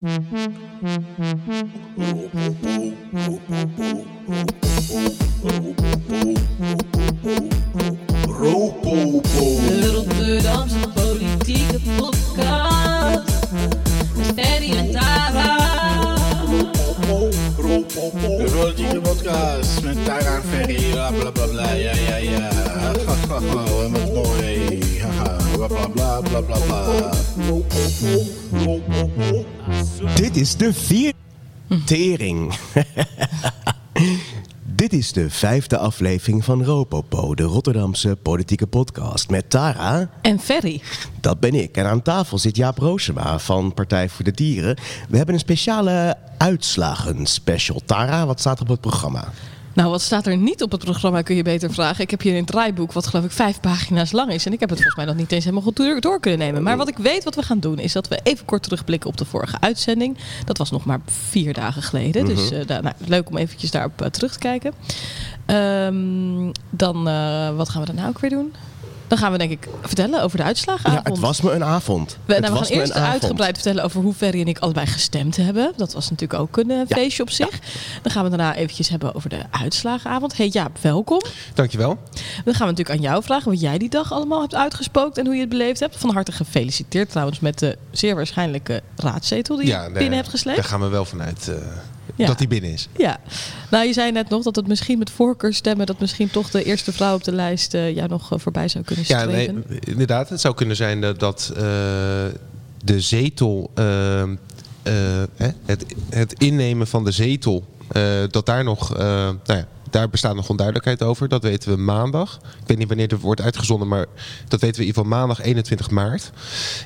De Rotterdamse politieke podcast. Met Ferry en Tara. De politieke podcast met Tara en Ferry, bla bla bla bla, ja ja ja. En wat mooi, haha, bla bla bla bla bla. Dit is de vierde tering. Dit is de vijfde aflevering van Ropopo, de Rotterdamse politieke podcast. Met Tara, En Ferry. dat ben ik. En aan tafel zit Jaap Roosema van Partij voor de Dieren. We hebben een speciale uitslagen special. Tara, wat staat er op het programma? Nou, wat staat er niet op het programma, kun je beter vragen. Ik heb hier een draaiboek, wat geloof ik vijf pagina's lang is. En ik heb het volgens mij nog niet eens helemaal goed door, door kunnen nemen. Maar wat ik weet wat we gaan doen, is dat we even kort terugblikken op de vorige uitzending. Dat was nog maar vier dagen geleden. Dus eh, daar- nou, leuk om eventjes daarop eh, terug te kijken. Ehm, dan, eh, wat gaan we dan nou ook weer doen? Dan gaan we denk ik vertellen over de uitslagenavond. Ja, het was me een avond. We, nou, gaan eerst uitgebreid vertellen over hoe Ferry en ik allebei gestemd hebben. Dat was natuurlijk ook een eh, Ja. feestje op zich. Dan gaan we daarna eventjes hebben over de uitslagenavond. Hey Jaap, welkom. Dankjewel. Dan gaan we natuurlijk aan jou vragen wat jij die dag allemaal hebt uitgespookt en hoe je het beleefd hebt. Van harte gefeliciteerd trouwens met de zeer waarschijnlijke raadzetel die je binnen hebt gesleept. Daar gaan we wel vanuit eh, Ja. dat die binnen is. Ja, nou je zei net nog dat het misschien met voorkeurstemmen, dat misschien toch de eerste vrouw op de lijst eh, jou nog eh, voorbij zou kunnen Ja, streven. nee, inderdaad. Het zou kunnen zijn dat, dat eh, de zetel, eh, eh, hè, het, het innemen van de zetel, dat daar nog, nou ja, daar bestaat nog onduidelijkheid over. Dat weten we maandag. Ik weet niet wanneer het wordt uitgezonden, maar dat weten we in ieder geval maandag 21 maart.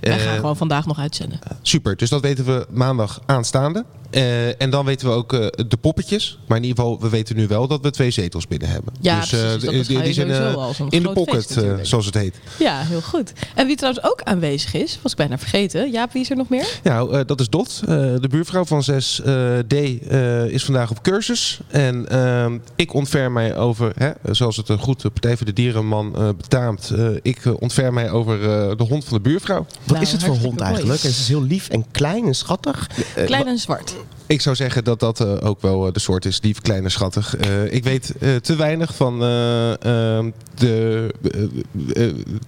Wij gaan Eh, gewoon vandaag nog uitzenden. Super, dus dat weten we maandag aanstaande. Eh, en dan weten we ook eh, de poppetjes. Maar in ieder geval, we weten nu wel dat we twee zetels binnen hebben. Ja, dus precies, dus dat die, zijn eh, in de pocket, feest eh, zoals het heet. Ja, heel goed. En wie trouwens ook aanwezig is, was ik bijna vergeten. Jaap, wie is er nog meer? Nou, eh, dat is Dot. Eh, de buurvrouw van 6D eh, is vandaag op cursus. En ehm, ik ontfer mij over, hè, zoals het een goed Partij voor de Dierenman eh betaamt. eh, ik eh, ontfer mij over eh, de hond van de buurvrouw. Wat Nou, is het voor hond mooi. eigenlijk? Het is heel lief en klein en schattig. Eh, Klein en zwart. Ik zou zeggen dat dat eh, ook wel eh, de soort is, lief, klein en schattig. Eh, ik weet eh, te weinig van eh, ehm, de,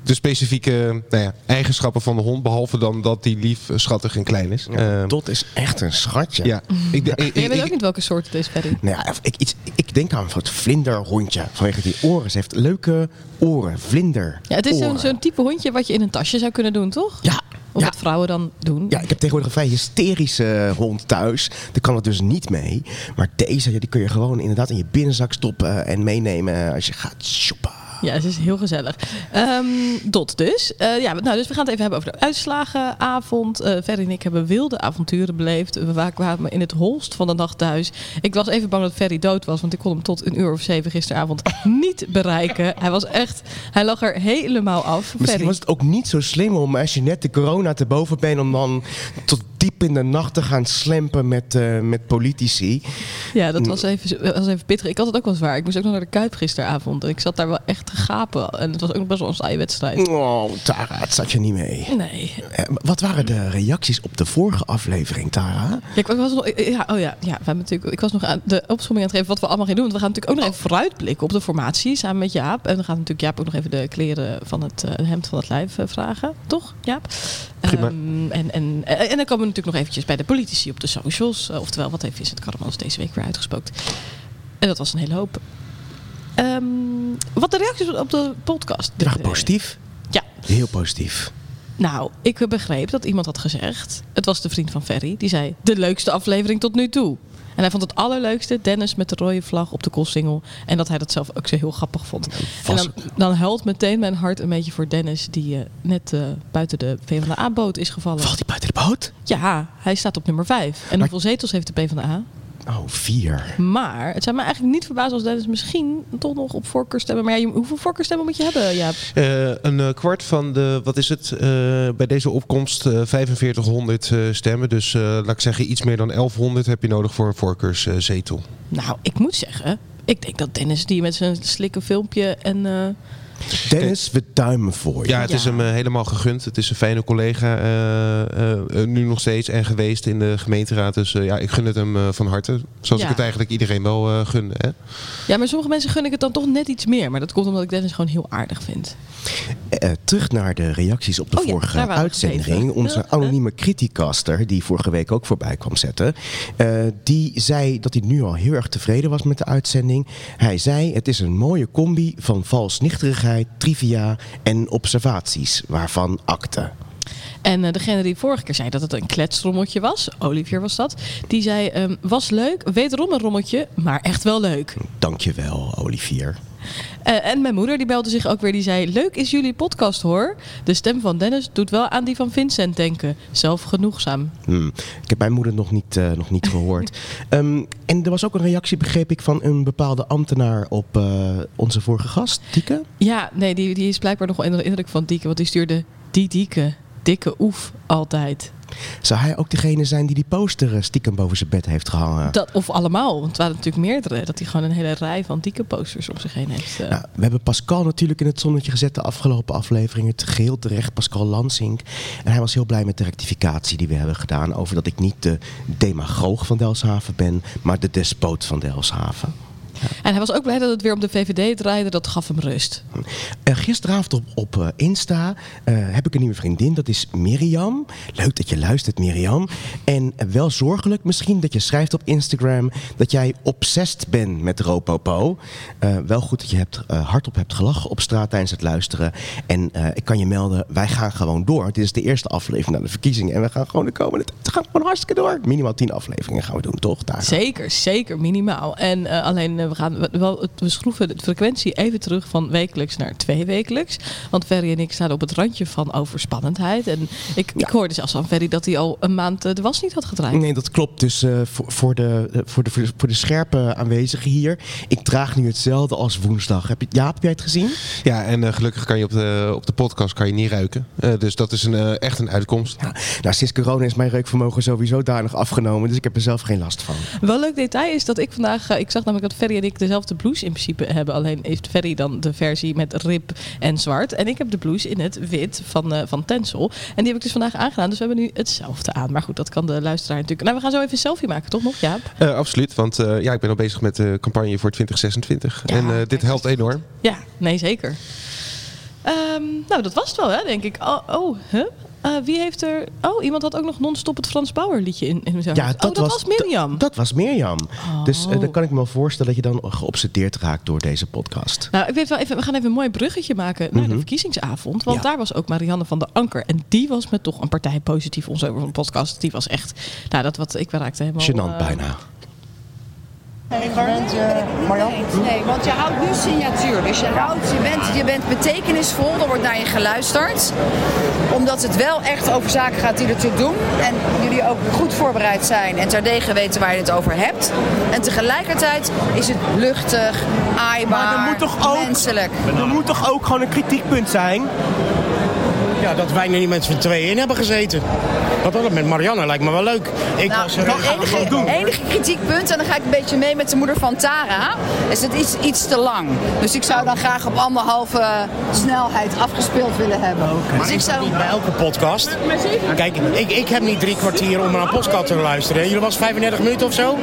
de specifieke nou ja, eigenschappen van de hond. Behalve dan dat die lief, schattig en klein is. Ehm, Dot is echt een schatje. ja, ik, ik, ik, Jij weet ook niet welke soort het is, Ferry. Nou ja, ik, iets, ik denk aan een soort vlinderhondje. Vanwege die oren. Ze heeft leuke oren. Vlinder. Ja, het is zo'n type hondje wat je in een tasje zou kunnen doen, toch? Ja. Of ja. wat vrouwen dan doen. Ja, ik heb tegenwoordig een vrij hysterische hond thuis. Daar kan het dus niet mee. Maar deze, die kun je gewoon inderdaad in je binnenzak stoppen en meenemen als je gaat shoppen. Ja, het is heel gezellig. Ehm, Dot dus. Eh, ja, nou, dus we gaan het even hebben over de uitslagenavond. Eh Ferry en ik hebben wilde avonturen beleefd. We wa- kwamen in het holst van de nacht thuis. Ik was even bang dat Ferry dood was, want ik kon hem tot een uur of zeven gisteravond niet bereiken. Hij was echt, hij lag er helemaal af. Misschien Ferry. was het ook niet zo slim om als je net de corona te boven bent... om dan tot diep in de nacht te gaan slempen met, eh, met politici. Ja, dat was even, was even pittig. Ik had het ook wel zwaar. Ik moest ook nog naar de Kuip gisteravond. En ik zat daar wel echt te gapen. En het was ook nog best wel een saaie wedstrijd. Oh, Tara, het zat je niet mee. Nee. Eh, Wat waren de reacties op de vorige aflevering, Tara? Ja, ik was nog, ja, oh ja, ja we hebben natuurlijk, ik was nog aan de opsomming aan het geven wat we allemaal gaan doen. Want we gaan natuurlijk ook nog even vooruitblikken op de formatie samen met Jaap. En dan gaat natuurlijk Jaap ook nog even de kleren van het eh, hemd van het lijf eh, vragen. Toch, Jaap? Prima. Ehm, en, en, en, en dan komen we natuurlijk nog eventjes bij de politici op de socials. Eh, oftewel, wat heeft Vincent Karremans deze week weer uitgespookt? En dat was een hele hoop. Ehm, wat de reacties op de podcast? Ja, De- positief. Ja, Heel positief. nou, ik begreep dat iemand had gezegd. Het was de vriend van Ferry. Die zei: De leukste aflevering tot nu toe. En hij vond het allerleukste Dennis met de rode vlag op de koolsingel. En dat hij dat zelf ook zo heel grappig vond. En dan, dan huilt meteen mijn hart een beetje voor Dennis, die eh, net eh, buiten de PvdA-boot is gevallen. Valt hij buiten de boot? Ja, hij staat op nummer 5. En hoeveel zetels heeft de PvdA? Oh, vier. Maar het zou me eigenlijk niet verbazen als Dennis misschien toch nog op voorkeur stemmen. Maar ja, hoeveel voorkeurstemmen moet je hebben, Jaap? Eh, een eh, kwart van de, wat is het, eh, bij deze opkomst eh 4500 eh, stemmen. Dus eh, laat ik zeggen, iets meer dan 1100 heb je nodig voor een voorkeurszetel. Nou, ik moet zeggen, ik denk dat Dennis die met zijn slikke filmpje en... Dennis, we duimen voor je. Ja, het is hem eh, helemaal gegund. Het is een fijne collega, eh, eh, nu nog steeds en geweest in de gemeenteraad. Dus ja, ik gun het hem van harte. Zoals Ja. ik het eigenlijk iedereen wel eh gun. Hè? Ja, maar sommige mensen gun ik het dan toch net iets meer. Maar dat komt omdat ik Dennis gewoon heel aardig vind. Eh, terug naar de reacties op de Oh vorige uitzending. Onze anonieme criticaster, die vorige week ook voorbij kwam zetten, eh, die zei dat hij nu al heel erg tevreden was met de uitzending. Hij zei: Het is een mooie combi van trivia en observaties, waarvan akte. En eh, degene die vorige keer zei dat het een kletsrommeltje was, Olivier was dat, die zei: ehm, Was leuk, wederom een rommeltje, maar echt wel leuk. Dankjewel, Olivier. Eh, en mijn moeder die belde zich ook weer, die zei: Leuk is jullie podcast hoor. De stem van Dennis doet wel aan die van Vincent denken. Zelfgenoegzaam. Hmm. Ik heb mijn moeder nog niet, eh, nog niet gehoord. Ehm, en er was ook een reactie, begreep ik, van een bepaalde ambtenaar op eh, onze vorige gast, Tieke. Ja, nee, die, die is blijkbaar nog wel onder de indruk van Dieke, want die stuurde die Dieke, dikke oef altijd. Zou hij ook degene zijn die die poster eh, stiekem boven zijn bed heeft gehangen? Dat, of allemaal, want het waren natuurlijk meerdere. Dat hij gewoon een hele rij van dikke posters om zich heen heeft. eh. Nou, we hebben Pascal natuurlijk in het zonnetje gezet de afgelopen aflevering. Het geheel terecht, Pascal Lansing. En hij was heel blij met de rectificatie die we hebben gedaan. Over dat ik niet de demagoog van Delshaven ben, maar de despoot van Delshaven. En hij was ook blij dat het weer om de VVD draaide. Dat gaf hem rust. Eh, gisteravond op, op eh, Insta eh, heb ik een nieuwe vriendin. Dat is Mirjam. Leuk dat je luistert, Mirjam. En wel zorgelijk misschien dat je schrijft op Instagram dat jij obsessed bent met Ropopo. Wel goed dat je hebt, hardop hebt gelachen op straat tijdens het luisteren. En ik kan je melden, wij gaan gewoon door. Dit is de eerste aflevering na de verkiezingen. En we gaan gewoon de komende tijd we gaan gewoon hartstikke door. Minimaal tien afleveringen gaan we doen, toch? Daar. Zeker, zeker, minimaal. En alleen, we, gaan, we, wel, we schroeven de frequentie even terug van wekelijks naar twee wekelijks. Want Ferry en ik staan op het randje van overspannendheid. En ik, ik hoorde zelfs van Ferry dat hij al een maand eh, de was niet had gedraaid. Nee, dat klopt. Dus eh, voor, voor, de, eh, voor, de, voor de scherpe aanwezigen hier. Ik draag nu hetzelfde als woensdag. Heb je, Jaap, heb jij het gezien? Ja, en eh, gelukkig kan je op de, op de podcast kan je niet ruiken. Eh, dus dat is een, eh, echt een uitkomst. Ja. Nou, sinds corona is mijn reukvermogen sowieso danig afgenomen. Dus ik heb er zelf geen last van. Wel een leuk detail is dat ik vandaag, eh, ik zag namelijk dat Ferry en ik dezelfde blouse in principe hebben. Alleen heeft Ferry dan de versie met rib en zwart. En ik heb de blouse in het wit van, eh van Tencel. En die heb ik dus vandaag aangedaan. Dus we hebben nu hetzelfde aan. Maar goed, dat kan de luisteraar natuurlijk. Nou, we gaan zo even een selfie maken, toch nog, Jaap? Eh, absoluut, want eh, ja, ik ben al bezig met de campagne voor 2026. Ja, en dit helpt enorm. Ja, nee, zeker. Ehm, nou, dat was het wel, hè, denk ik. Oh, oh huh? Eh, wie heeft er... Oh, iemand had ook nog non-stop het Frans Bauer liedje in, in zijn hoofd. oh, dat was, Mirjam. Dat, was Mirjam. Dus Oh. dan kan ik me wel voorstellen dat je dan geobsedeerd raakt door deze podcast. Nou, ik weet wel even, we gaan even een mooi bruggetje maken naar de verkiezingsavond. Want Mhm. Ja. daar was ook Marianne van der Anker. En die was met toch een partij positief ons over een podcast. Die was echt, nou, dat wat ik raakte helemaal. Gênant eh, bijna. Nee, want je houdt nu signatuur. Dus je, houdt, je, bent, je bent betekenisvol, er wordt naar je geluisterd. Omdat het wel echt over zaken gaat die ertoe doen. En jullie ook goed voorbereid zijn en terdege weten waar je het over hebt. En tegelijkertijd is het luchtig, aaibaar, Maar er moet toch ook- menselijk. Er moet toch ook gewoon een kritiekpunt zijn? Ja, dat wij nu niet met z'n tweeën in hebben gezeten. Want dat met Marianne lijkt me wel leuk. Ik Nou, was er het enige, enige kritiekpunt, en dan ga ik een beetje mee met de moeder van Tara, is het iets, iets te lang. Dus ik zou dan graag op anderhalve snelheid afgespeeld willen hebben. dus ik zou... Niet bij elke podcast. Kijk, ik, ik heb niet drie kwartier om naar een podcast te luisteren. Jullie was 35 minuten of zo?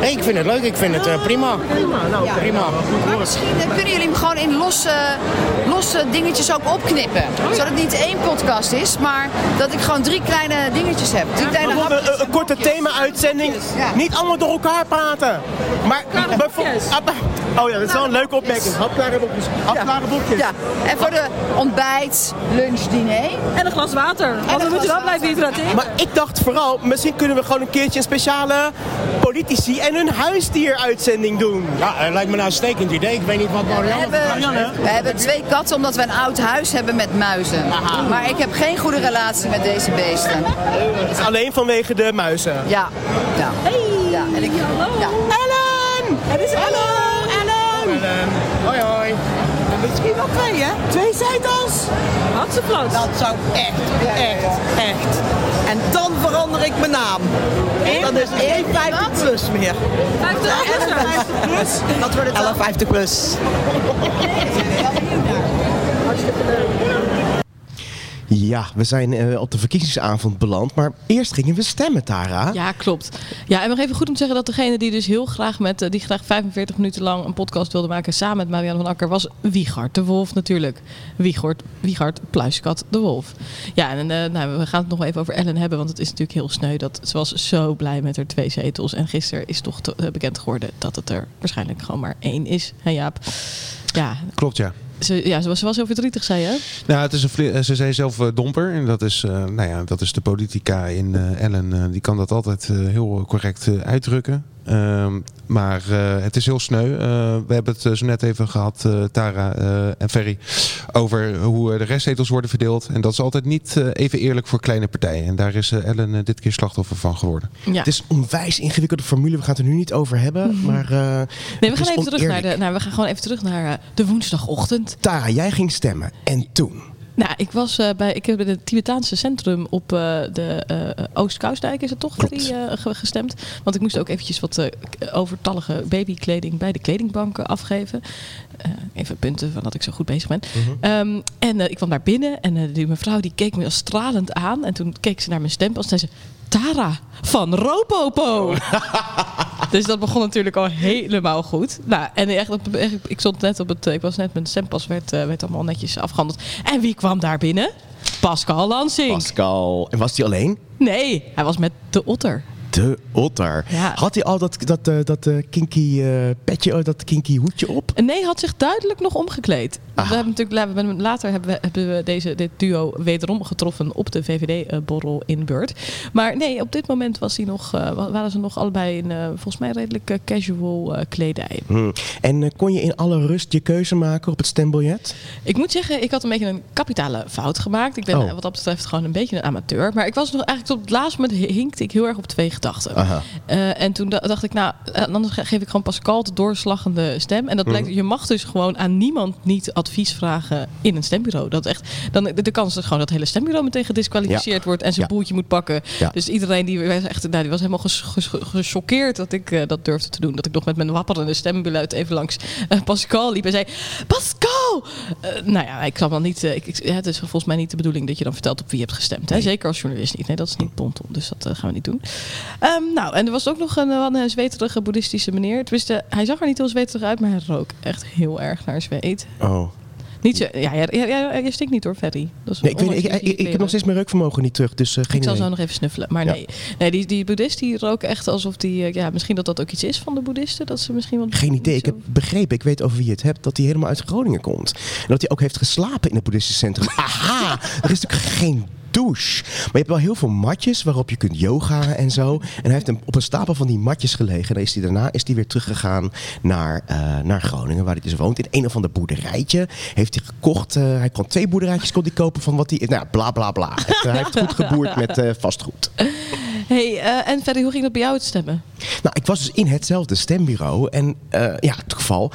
Nee, ik vind het leuk. Ik vind het eh, prima. Prima, nou prima. Maar misschien eh, kunnen jullie hem gewoon in losse, losse dingetjes ook opknippen. Zodat het niet één podcast is, maar dat ik gewoon drie kleine dingetjes heb. Drie kleine een, een korte thema-uitzending. Ja. Niet allemaal door elkaar praten. Maar bijvoorbeeld... Oh ja, dat is wel een leuke opmerking. Hapklare boekjes. Hapklare boekjes. Ja, en voor de ontbijt, lunch, diner. En een glas water. Want we moeten wel blijven hydrateren. Maar ik dacht vooral, misschien kunnen we gewoon een keertje een speciale politici en hun huisdier-uitzending doen. Ja, dat lijkt me nou een stekend idee. Ik weet niet wat We Marianne... hebben, we hebben twee katten omdat we een oud huis hebben met muizen. Maar ik heb geen goede relatie met deze beesten. Het is alleen vanwege de muizen. Ja, ja. ja. En ik, ja. Ellen! Het is Hallo, Ellen. Hoi hoi. Misschien wel twee, hè? Twee zetels? Had ze vloot. Dat zou echt, echt, echt. En dan verander ik mijn naam. Dan is het geen 50 plus meer. 50 plus. Wat wordt het 50 plus. Ja, we zijn eh, op de verkiezingsavond beland. Maar eerst gingen we stemmen, Tara. Ja, klopt. Ja, en nog even goed om te zeggen dat degene die dus heel graag met, eh, die graag 45 minuten lang een podcast wilde maken samen met Marianne van Akker was Wiegard de Wolf natuurlijk. Wiegard, Wiegard Pluiskat de Wolf. Ja, en eh, nou, we gaan het nog wel even over Ellen hebben, want het is natuurlijk heel sneu dat ze was zo blij met haar twee zetels. En gisteren is toch te- bekend geworden dat het er waarschijnlijk gewoon maar één is. Hè Jaap? Ja, Klopt, ja. Ze, ja, ze was, ze was heel verdrietig, zei je? Nou, het is een eh, ze zei zelf eh, domper. En dat is, eh, nou ja, dat is de politica in Ellen. die kan dat altijd heel correct uitdrukken. Ehm, maar eh, het is heel sneu. Eh, we hebben het eh, zo net even gehad, eh, Tara eh, en Ferry, over hoe de restzetels worden verdeeld. En dat is altijd niet eh, even eerlijk voor kleine partijen. En daar is eh, Ellen dit keer slachtoffer van geworden. Ja. Het is een onwijs ingewikkelde formule. We gaan het er nu niet over hebben. Maar, eh, Mhm. Nee, we gaan even terug naar de. Nou, we gaan gewoon even terug naar eh, de woensdagochtend. Tara, jij ging stemmen. En toen? Nou, ik was eh, bij. Ik heb in het Tibetaanse centrum op eh, de eh Oost-Kousdijk, is het toch, ge- gestemd? Want ik moest ook eventjes wat overtallige babykleding bij de kledingbanken afgeven. Even punten van dat ik zo goed bezig ben. Ehm, en ik kwam daar binnen en die mevrouw die keek me stralend aan. En toen keek ze naar mijn stempel en zei ze... Tara van Ropopo. dus dat begon natuurlijk al helemaal goed. Nou, en echt, op- echt, ik stond net op het, ik was net mijn stempas werd, eh, werd allemaal netjes afgehandeld. En wie kwam daar binnen? Pascal Lansing. Pascal. En was hij alleen? Nee, hij was met de otter. De otter. Ja. Had hij al dat, dat, eh, dat eh, kinky petje, oh, dat kinky hoedje op? Nee, had zich duidelijk nog omgekleed. Aha. We hebben natuurlijk, later hebben we, hebben we deze, dit duo wederom getroffen op de VVD-borrel in Beurt. Maar nee, op dit moment was hij nog, eh, wa- waren ze nog allebei in eh, volgens mij redelijk eh, casual kledij. Hm. En kon je in alle rust je keuze maken op het stembiljet? Ik moet zeggen, ik had een beetje een kapitale fout gemaakt. Ik ben Oh. wat dat betreft gewoon een beetje een amateur. Maar ik was nog eigenlijk tot het laatste moment hinkte ik heel erg op twee gedachten. En toen da- dacht ik, nou, anders ge- geef ik gewoon Pascal de doorslaggende stem. En dat blijkt, Mhm. je mag dus gewoon aan niemand niet advies vragen in een stembureau. Dat echt, dan, de, de kans is gewoon dat het hele stembureau meteen gedisqualificeerd Ja. wordt en zijn Ja. boeltje moet pakken. Ja. Dus iedereen die was echt, nou, die was helemaal gechoqueerd dat ik eh, dat durfde te doen. Dat ik nog met mijn wapperende stembeluid even langs eh, Pascal liep en zei: Pascal! Eh, nou ja, ik kan wel niet. eh, ik, het is volgens mij niet de bedoeling dat je dan vertelt op wie je hebt gestemd. Hè? Zeker als journalist niet. Nee, dat is niet ponton. Dus dat eh, gaan we niet doen. Ehm, nou, en er was ook nog een, een zweterige boeddhistische meneer. Tenminste, hij zag er niet heel zweterig uit, maar hij rook echt heel erg naar zweet. Oh. Niet zo, ja, ja, ja, je stinkt niet hoor, Ferry. Dat is Nee, ik, weet, ik, ik, heb nog steeds mijn reukvermogen niet terug, dus eh, geen ik zal zo nog even snuffelen. Maar Ja. nee, nee die, die boeddhist die rook echt alsof die... eh, Ja, misschien dat dat ook iets is van de boeddhisten. Dat ze misschien wel... Geen idee. Ik heb begrepen, ik weet over wie je het hebt, dat hij helemaal uit Groningen komt. En dat hij ook heeft geslapen in het boeddhistisch centrum. Aha! Er is natuurlijk geen douche. Maar je hebt wel heel veel matjes waarop je kunt yoga en zo. En hij heeft een, op een stapel van die matjes gelegen. En dan is hij daarna is hij weer teruggegaan naar, eh, naar Groningen, waar hij dus woont. In een of ander boerderijtje heeft hij gekocht. eh, hij kon twee boerderijtjes kon kopen van wat hij... Nou, bla bla bla. hij heeft goed geboerd met eh, vastgoed. Hey, eh, en Ferry, hoe ging dat bij jou het stemmen? Nou, ik was dus in hetzelfde stembureau. En eh, ja, toeval.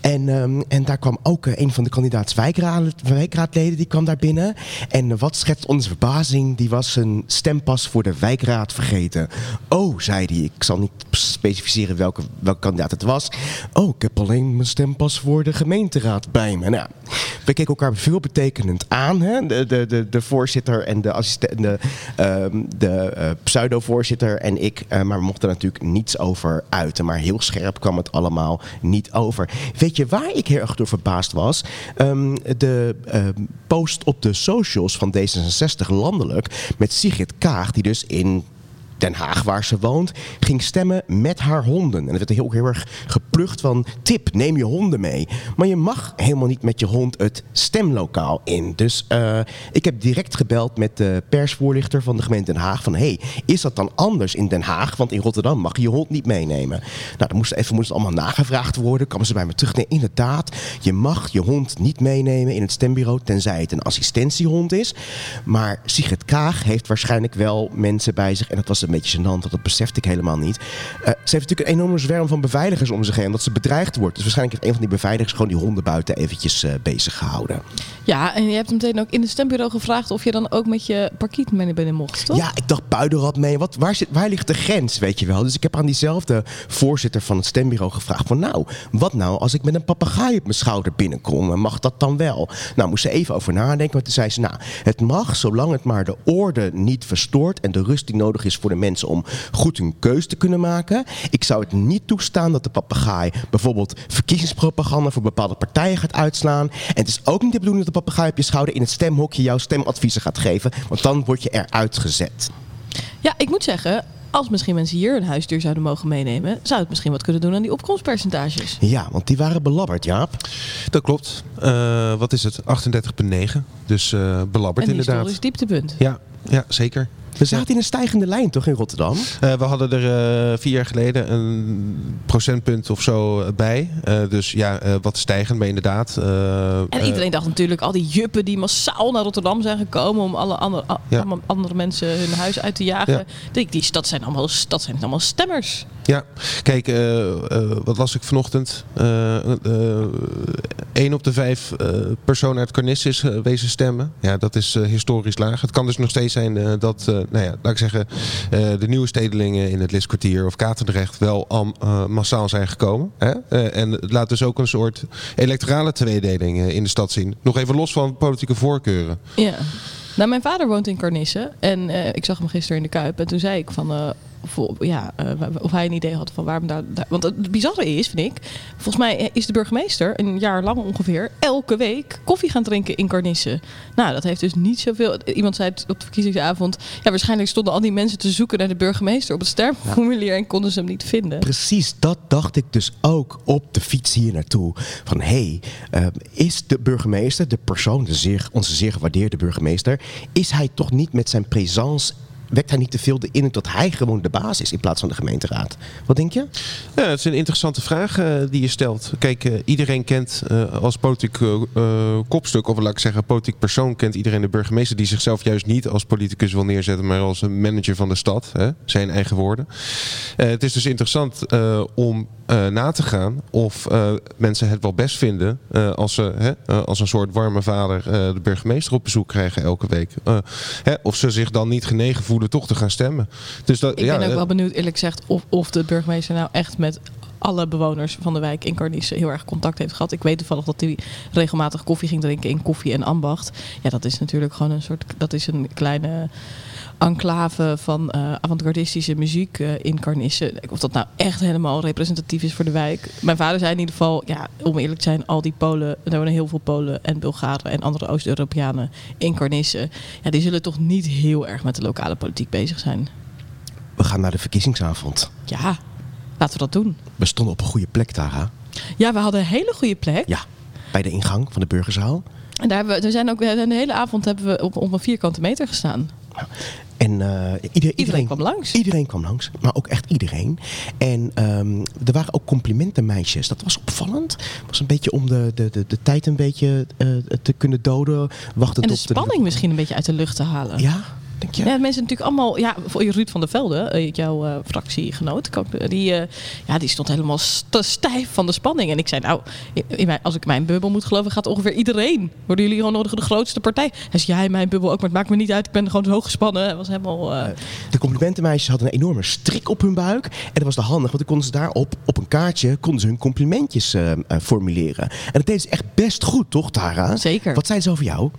En, ehm, en daar kwam ook eh, een van de kandidaats wijkraad, wijkraadleden. Die kwam daar binnen. En wat schetst onze verbazing? Die was zijn stempas voor de wijkraad vergeten. Oh, zei hij. Ik zal niet specificeren welke, welke kandidaat het was. Oh, ik heb alleen mijn stempas voor de gemeenteraad bij me. Nou, we keken elkaar veelbetekenend aan. Hè? De, de, de, de voorzitter en de, assistent, de, ehm, de eh, pseudo-voorzitter en ik. Eh, maar we mochten natuurlijk niets over uiten. Maar heel scherp kwam het allemaal niet over. Weet je waar ik heel erg door verbaasd was? Ehm, de ehm, post op de socials van D66 landelijk met Sigrid Kaag, die dus in Den Haag, waar ze woont, ging stemmen met haar honden. En het werd heel, heel erg geplucht van tip, neem je honden mee. Maar je mag helemaal niet met je hond het stemlokaal in. Dus eh, ik heb direct gebeld met de persvoorlichter van de gemeente Den Haag. Van hey, is dat dan anders in Den Haag? Want in Rotterdam mag je je hond niet meenemen. Nou, dan moest even moest het allemaal nagevraagd worden. Kwamen ze bij me terug. Nee, inderdaad, je mag je hond niet meenemen in het stembureau. Tenzij het een assistentiehond is. Maar Sigrid Kaag heeft waarschijnlijk wel mensen bij zich. En dat was een beetje gênant, want dat besefte ik helemaal niet. Eh, ze heeft natuurlijk een enorme zwerm van beveiligers om zich heen, omdat ze bedreigd wordt. Dus waarschijnlijk heeft een van die beveiligers gewoon die honden buiten eventjes eh, bezig gehouden. Ja, en je hebt hem meteen ook in het stembureau gevraagd of je dan ook met je parkiet mee binnen mocht, toch? Ja, ik dacht puidenrad mee. Wat, waar, zit, waar ligt de grens, weet je wel? Dus ik heb aan diezelfde voorzitter van het stembureau gevraagd van... nou, wat nou als ik met een papegaai op mijn schouder binnenkom? Mag dat dan wel? Nou, moest ze even over nadenken. Want toen zei ze, nou, het mag zolang het maar de orde niet verstoort... en de rust die nodig is voor de mensen om goed hun keus te kunnen maken. Ik zou het niet toestaan dat de papegaai bijvoorbeeld verkiezingspropaganda... voor bepaalde partijen gaat uitslaan. En het is ook niet de bedoeling dat de papegaai op je schouder... in het stemhokje jouw stemadviezen gaat geven. Want dan word je eruit gezet. Ja, ik moet zeggen, als misschien mensen hier een huisdier zouden mogen meenemen, zou het misschien wat kunnen doen aan die opkomstpercentages. Ja, want die waren belabberd, Jaap. Dat klopt. Eh, wat is het? 38,9. Dus eh, belabberd Een inderdaad. historisch dieptepunt. Ja, ja, zeker. We zaten in een stijgende lijn toch in Rotterdam? Eh, we hadden er eh, vier jaar geleden een procentpunt of zo bij. Eh, dus ja, eh, wat stijgend, maar inderdaad. eh, En iedereen dacht natuurlijk, al die juppen die massaal naar Rotterdam zijn gekomen om alle andere, a- Ja. allemaal andere mensen hun huis uit te jagen. Ja. Die, die, dat, zijn allemaal, dat zijn allemaal stemmers. Ja, kijk, wat las ik vanochtend? Eén op de vijf eh, personen uit Carnis is eh, wezen stemmen. Ja, dat is eh, historisch laag. Het kan dus nog steeds zijn dat, nou ja, laat ik zeggen, de nieuwe stedelingen in het Liskwartier of Katendrecht wel am- massaal zijn gekomen. Hè? En het laat dus ook een soort electorale tweedeling in de stad zien. Nog even los van politieke voorkeuren. Ja. Nou, mijn vader woont in Carnissen en ik zag hem gisteren in de Kuip. En toen zei ik van, of, ja, eh, of hij een idee had van waarom daar, daar- Want het bizarre is, vind ik, volgens mij is de burgemeester een jaar lang ongeveer elke week koffie gaan drinken in Carnissen. Nou, dat heeft dus niet zoveel... Iemand zei het op de verkiezingsavond, ja, waarschijnlijk stonden al die mensen te zoeken naar de burgemeester op het sterfformulier en konden ze hem niet vinden. Precies, dat dacht ik dus ook op de fiets hier naartoe. Van hé, hey, is de burgemeester, de persoon, de zeer, onze zeer gewaardeerde burgemeester, is hij toch niet met zijn présence, wekt hij niet te veel de indruk dat hij gewoon de baas is in plaats van de gemeenteraad? Wat denk je? Ja, het is een interessante vraag eh, die je stelt. Kijk, eh, iedereen kent eh, als politiek kopstuk, of laat ik zeggen, politiek persoon, kent iedereen de burgemeester die zichzelf juist niet als politicus wil neerzetten, maar als een manager van de stad. Hè? Zijn eigen woorden. Het is dus interessant om na te gaan of mensen het wel best vinden als ze hè, als een soort warme vader de burgemeester op bezoek krijgen elke week. Hè, of ze zich dan niet genegen voelen toch te gaan stemmen. Dus dat, Ik ja, ben ook wel benieuwd, eerlijk gezegd, of, of de burgemeester nou echt met alle bewoners van de wijk in Carnissen heel erg contact heeft gehad. Ik weet toevallig dat hij regelmatig koffie ging drinken in koffie en ambacht. Ja, dat is natuurlijk gewoon een soort, dat is een kleine enclave van eh avant-gardistische muziek eh, in Carnissen. Of dat nou echt helemaal representatief is voor de wijk. Mijn vader zei in ieder geval, ja, om eerlijk te zijn, al die Polen, er wonen heel veel Polen en Bulgaren en andere Oost-Europeanen in Carnissen. Ja, die zullen toch niet heel erg met de lokale politiek bezig zijn. We gaan naar de verkiezingsavond. Ja, laten we dat doen. We stonden op een goede plek, Tara. Ja, we hadden een hele goede plek. Ja, bij de ingang van de burgerzaal. En daar hebben we, er zijn ook, we de hele avond hebben we op, op een vierkante meter gestaan. En eh, ieder- iedereen, kwam langs. Iedereen kwam langs, maar ook echt iedereen. En ehm, er waren ook complimentenmeisjes. Dat was opvallend. Het was een beetje om de, de, de, de tijd een beetje eh, te kunnen doden. Wachten En de tot spanning misschien een beetje uit de lucht te halen. Ja, denk je? Ja, mensen natuurlijk allemaal, ja, voor Ruud van der Velde, eh, jouw eh, fractiegenoot, ik- die, eh, ja, die stond helemaal st- stijf van de spanning. En ik zei, nou, in mijn, als ik mijn bubbel moet geloven, gaat ongeveer iedereen. Worden jullie gewoon nodig de grootste partij? Hij zei, ja, in mijn bubbel ook, maar het maakt me niet uit. Ik ben gewoon zo gespannen. Was helemaal... eh, De complimentenmeisjes hadden een enorme strik op hun buik. En dat was de handig, want dan konden ze daarop, op een kaartje, konden ze hun complimentjes eh, eh, formuleren. En dat deden ze echt best goed, toch, Tara? Zeker. Wat zei ze over jou?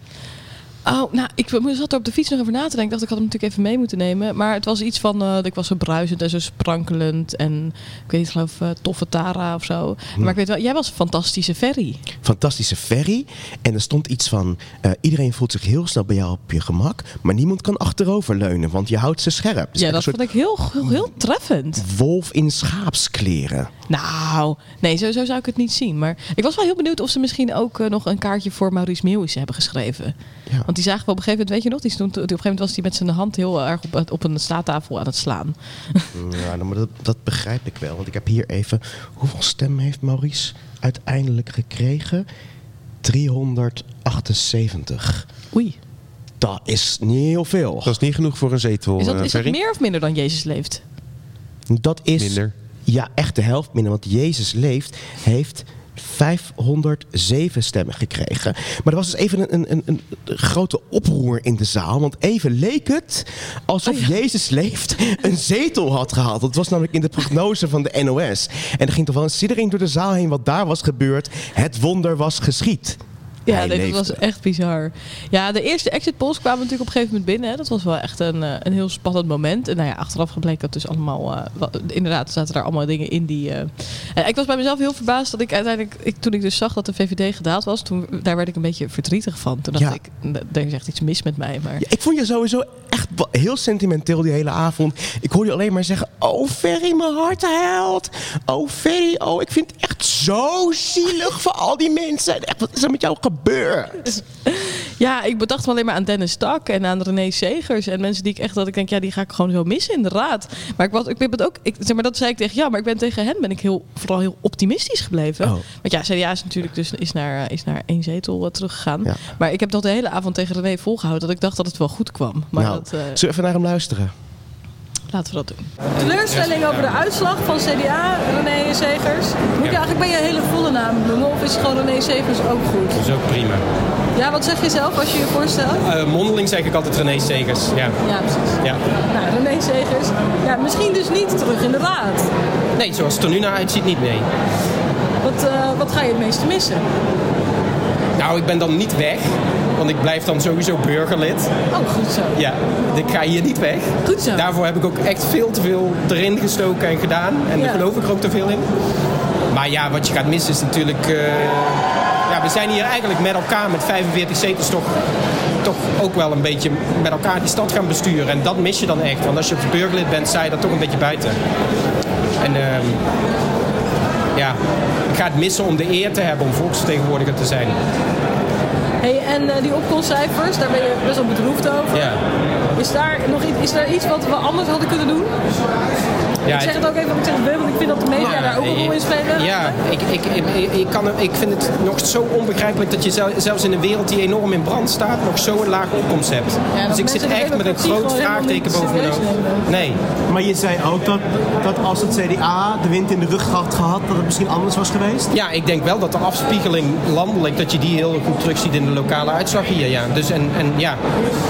Oh, nou, ik zat er op de fiets nog over na te denken. Ik dacht, ik had hem natuurlijk even mee moeten nemen. Maar het was iets van, eh, ik was zo bruisend en zo sprankelend. En ik weet niet, geloof uh, toffe Tara of zo. Maar ik weet wel, jij was een fantastische ferry. Fantastische ferry. En er stond iets van, eh, iedereen voelt zich heel snel bij jou op je gemak. Maar niemand kan achteroverleunen, want je houdt ze scherp. Dus ja, dat vond ik heel, heel, heel treffend. wolf in schaapskleren. Nou, nee, zo, zo zou ik het niet zien. Maar ik was wel heel benieuwd of ze misschien ook eh, nog een kaartje voor Maurice Meeuwissen hebben geschreven. Ja. Want die zagen we op een gegeven moment, weet je nog, die stond, op een gegeven moment was hij met zijn hand heel erg op, op een staattafel aan het slaan. Ja, nou, maar dat, dat begrijp ik wel. Want ik heb hier even... Hoeveel stemmen heeft Maurice uiteindelijk gekregen? 378. Oei. Dat is niet heel veel. Dat is niet genoeg voor een zetel, Is dat, eh, is dat meer of minder dan Jezus leeft? Dat is Minder. Ja echt de helft minder. Want Jezus leeft, heeft 507 stemmen gekregen. Maar er was dus even een, een, een, een grote oproer in de zaal. Want even leek het alsof Oh Jezus leeft een zetel had gehaald. Dat was namelijk in de prognose van de NOS. En er ging toch wel een siddering door de zaal heen wat daar was gebeurd. Het wonder was geschied. Ja, Hij dat was echt bizar. Ja, de eerste exit polls kwamen natuurlijk op een gegeven moment binnen. Hè. Dat was wel echt een, eh, een heel spannend moment. En nou ja, achteraf gebleken dat dus allemaal... eh, inderdaad, zaten daar allemaal dingen in die... eh, en ik was bij mezelf heel verbaasd dat ik uiteindelijk... Ik, toen ik dus zag dat de VVD gedaald was, toen, daar werd ik een beetje verdrietig van. Toen dacht Ja. ik, "N- er is echt iets mis met mij. Maar Ja, ik vond je sowieso echt heel sentimenteel die hele avond. Ik hoorde je alleen maar zeggen: Oh, Ferry, mijn hart huilt. Oh, Ferry, oh, ik vind het echt zo zielig voor al die mensen. Echt, wat is er met jou gebeurd? Ja, ik bedacht me alleen maar aan Dennis Tak en aan René Segers. En mensen die ik echt dat ik denk, ja, die ga ik gewoon zo missen in de raad. Maar ik, was, ik ben het ook, ik, zeg maar dat zei ik tegen ja, maar ik ben tegen hen ben ik heel, vooral heel optimistisch gebleven. Oh. Want ja, CDA is natuurlijk dus is naar, is naar één zetel eh, teruggegaan. Ja. Maar ik heb dat de hele avond tegen René volgehouden dat ik dacht dat het wel goed kwam. Maar nou, dat, eh, zullen we even naar hem luisteren? Laten we dat doen. Teleurstelling over de uitslag van CDA, René Segers. Moet je eigenlijk bij je hele volle naam noemen of is gewoon René Segers ook goed? Dat is ook prima. Ja, wat zeg je zelf als je je voorstelt? Eh, mondeling zeg ik altijd René Segers. Ja. Ja, precies. ja. Nou, René Segers, ja, misschien dus niet terug in de raad. Nee, zoals het er nu naar uitziet niet, nee. Wat, eh, wat ga je het meeste missen? Nou, ik ben dan niet weg. Want ik blijf dan sowieso burgerlid. Oh, goed zo. Ja, ik ga hier niet weg. Goed zo. Daarvoor heb ik ook echt veel te veel erin gestoken en gedaan. En Ja. daar geloof ik er ook te veel in. Maar ja, wat je gaat missen is natuurlijk... eh, ja, we zijn hier eigenlijk met elkaar met 45 zetels toch, toch ook wel een beetje met elkaar die stad gaan besturen. En dat mis je dan echt. Want als je burgerlid bent, sta je daar toch een beetje buiten. En ehm, ja, ik ga het missen om de eer te hebben om volksvertegenwoordiger te zijn. Hey, en eh, die opkomstcijfers, daar ben je best wel bedroefd over. Ja. Is, daar nog iets, is er iets wat we anders hadden kunnen doen? Ja, ik zeg het ook even, want ik zeg het want ik vind dat de media daar ook een rol in spelen. Ja, ik, ik, ik, kan, ik vind het nog zo onbegrijpelijk dat je zel- zelfs in een wereld die enorm in brand staat, nog zo'n lage opkomst hebt. dus ik zit echt met een groot vraagteken boven mijn hoofd. Nee. Maar je zei ook dat, dat als het CDA de wind in de rug had gehad, dat het misschien anders was geweest? Ja, ik denk wel dat de afspiegeling landelijk, dat je die heel goed terugziet in de lokale uitslag hier. Ja. Dus en, en, ja.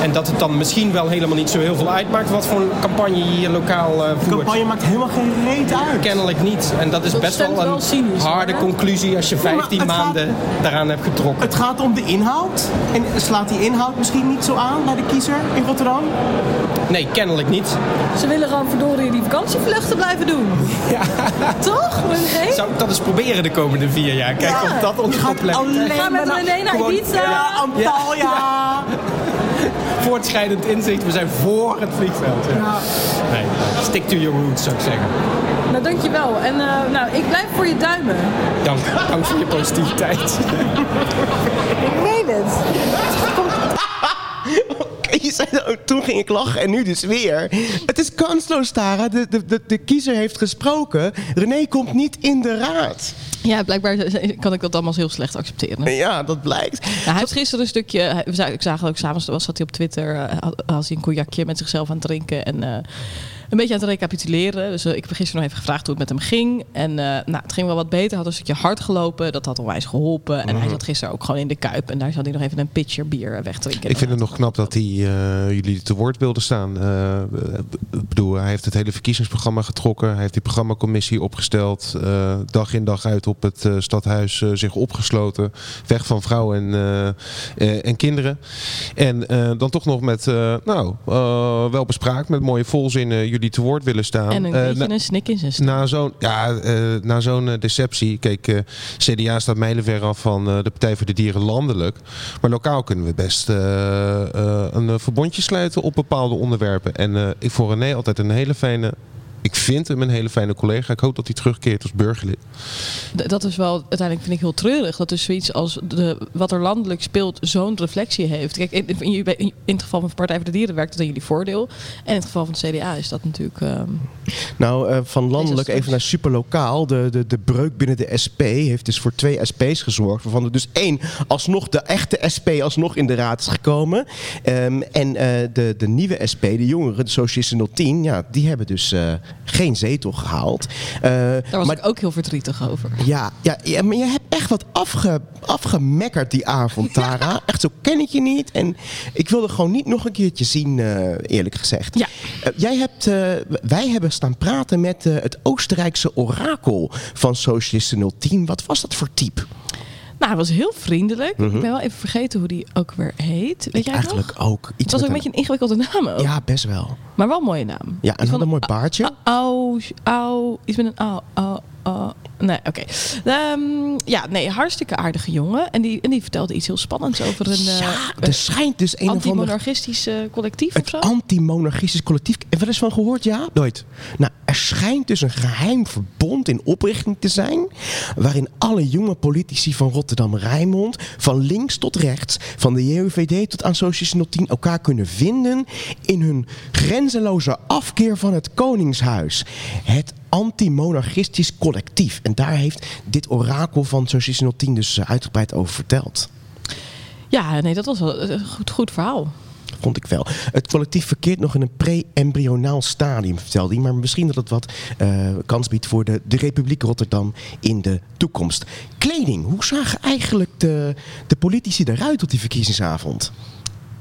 en dat het dan misschien wel helemaal niet zo heel veel uitmaakt wat voor een campagne je hier lokaal eh, De voert. campagne maakt helemaal geen reet uit. Kennelijk niet. En dat is Dat best wel een wel cynisch, harde hè? conclusie als je maar 15 het gaat- maanden daaraan hebt getrokken. Het gaat om de inhoud. En slaat die inhoud misschien niet zo aan bij de kiezer in Rotterdam? Nee, kennelijk niet. Ze willen gewoon verdorie die vakantievluchten blijven doen. Ja. Toch? René? Zou ik dat eens proberen de komende vier jaar? Kijk Ja. of dat ons gaat probleem Ga met René naar Ibiza. Ja, Antalya. voortschrijdend inzicht. We zijn voor het vliegveld. Ja. Nee, stick to your roots zou ik zeggen. Nou, dankjewel. En eh, nou, ik blijf voor je duimen. Dank, dank voor je positiviteit. Ik weet het. Je zei toen ging ik lachen en nu dus weer. Het is kansloos, Tara. De, de, de, de kiezer heeft gesproken. René komt niet in de raad. Ja, blijkbaar kan ik dat allemaal heel slecht accepteren. Ja, dat blijkt. Nou, hij heeft gisteren een stukje. ik zag ook s'avonds was zat hij op Twitter. eh, had, had hij een cognacje met zichzelf aan het drinken. En eh, een beetje aan het recapituleren. Dus eh, ik heb gisteren nog even gevraagd hoe het met hem ging. En eh, nou, het ging wel wat beter. Had een stukje hard gelopen. Dat had onwijs geholpen. En hij zat gisteren ook gewoon in de kuip. En daar zat hij nog even een pitcher bier wegdrinken. Ik vind het nog knap dat hij eh, jullie te woord wilde staan. Eh, ik bedoel, hij heeft het hele verkiezingsprogramma getrokken. Hij heeft die programmacommissie opgesteld. eh, dag in dag uit op het eh, stadhuis eh, zich opgesloten. Weg van vrouwen en, eh, eh, en kinderen. En eh, dan toch nog met, eh, nou, eh, wel bespraakt met mooie volzinnen jullie te woord willen staan. En een Eh, beetje na- een snik in zijn stem. na zo'n ja, eh, na zo'n eh, deceptie. Kijk, CDA staat mijlenver af van de Partij voor de Dieren landelijk. Maar lokaal kunnen we best een verbondje sluiten op bepaalde onderwerpen. En ik voor René altijd een hele fijne. Ik vind hem een hele fijne collega. Ik hoop dat hij terugkeert als burgerlid. Dat is wel, uiteindelijk vind ik heel treurig. Dat dus zoiets als de, wat er landelijk speelt zo'n reflectie heeft. Kijk, in, in, in het geval van Partij voor de Dieren werkt het in jullie voordeel. En in het geval van het CDA is dat natuurlijk... ehm, Nou, eh, van landelijk even naar superlokaal. De, de, de breuk binnen de SP heeft dus voor twee SP's gezorgd. Waarvan er dus één alsnog de echte SP alsnog in de raad is gekomen. Ehm, en eh, de, de nieuwe SP, de jongeren, de Socialisten 010, ja, die hebben dus eh, geen zetel gehaald. Eh, Daar was maar ik ook heel verdrietig over. ja, ja, ja, maar je hebt echt wat afge, afgemekkerd die avond, Tara. Echt, zo ken ik je niet. En ik wilde gewoon niet nog een keertje zien, eh, eerlijk gezegd. Ja. Eh, jij hebt, wij hebben staan praten met het Oostenrijkse orakel van Socialisten 010. Wat was dat voor type? Nou, hij was heel vriendelijk. Ik ben wel even vergeten hoe die ook weer heet. Weet jij het nog? Mhm. Eigenlijk ook. Het Iets was ook een beetje een ingewikkelde naam ook. Ja, best wel. Maar wel een mooie naam. Ja, en had een mooi baardje. Au, au, iets met een au, au, au. Nee, oké. Ehm, ja, nee, hartstikke aardige jongen. En die, en die vertelde iets heel spannends over een ja, eh, er schijnt dus een anti-monarchistisch collectief of Het zo. anti-monarchistisch collectief. Heb je wel eens van gehoord, ja? Nooit. Nou, er schijnt dus een geheim verbond in oprichting te zijn. waarin alle jonge politici van Rotterdam-Rijnmond. van links tot rechts, van de JOVD tot aan Socialisten 010. elkaar kunnen vinden. in hun grenzeloze afkeer van het Koningshuis. Het anti-monarchistisch collectief. En daar heeft dit orakel van Socialisten 010 dus eh, uitgebreid over verteld. Ja, nee, dat was wel een goed, goed verhaal. Vond ik wel. Het collectief verkeert nog in een pre-embryonaal stadium, vertelde hij. Maar misschien dat het wat eh, kans biedt voor de, de Republiek Rotterdam in de toekomst. Kleding. Hoe zagen eigenlijk de, de politici eruit op die verkiezingsavond?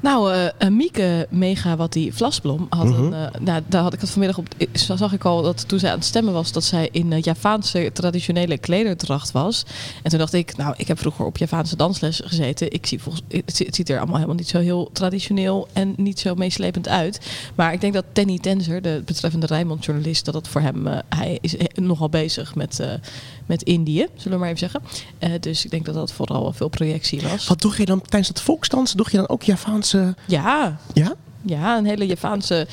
Nou, eh, Mieke Mega, wat die Vlasblom had. Mhm. een, eh, nou, daar had ik het vanmiddag op. eh, Zag ik al dat toen zij aan het stemmen was, dat zij in eh, Javaanse traditionele klederdracht was. En toen dacht ik, nou, ik heb vroeger op Javaanse dansles gezeten. Ik zie volgens, het, zi- het ziet er allemaal helemaal niet zo heel traditioneel en niet zo meeslepend uit. Maar ik denk dat Tenny Tenzer, de betreffende Rijnmond-journalist, dat dat voor hem, hij is nogal bezig met, met Indië, zullen we maar even zeggen. Eh, dus ik denk dat dat vooral veel projectie was. Wat doe je dan tijdens het volksdansen? Doe je dan ook Javaanse... Ja, Ja? ja, een hele Javaanse,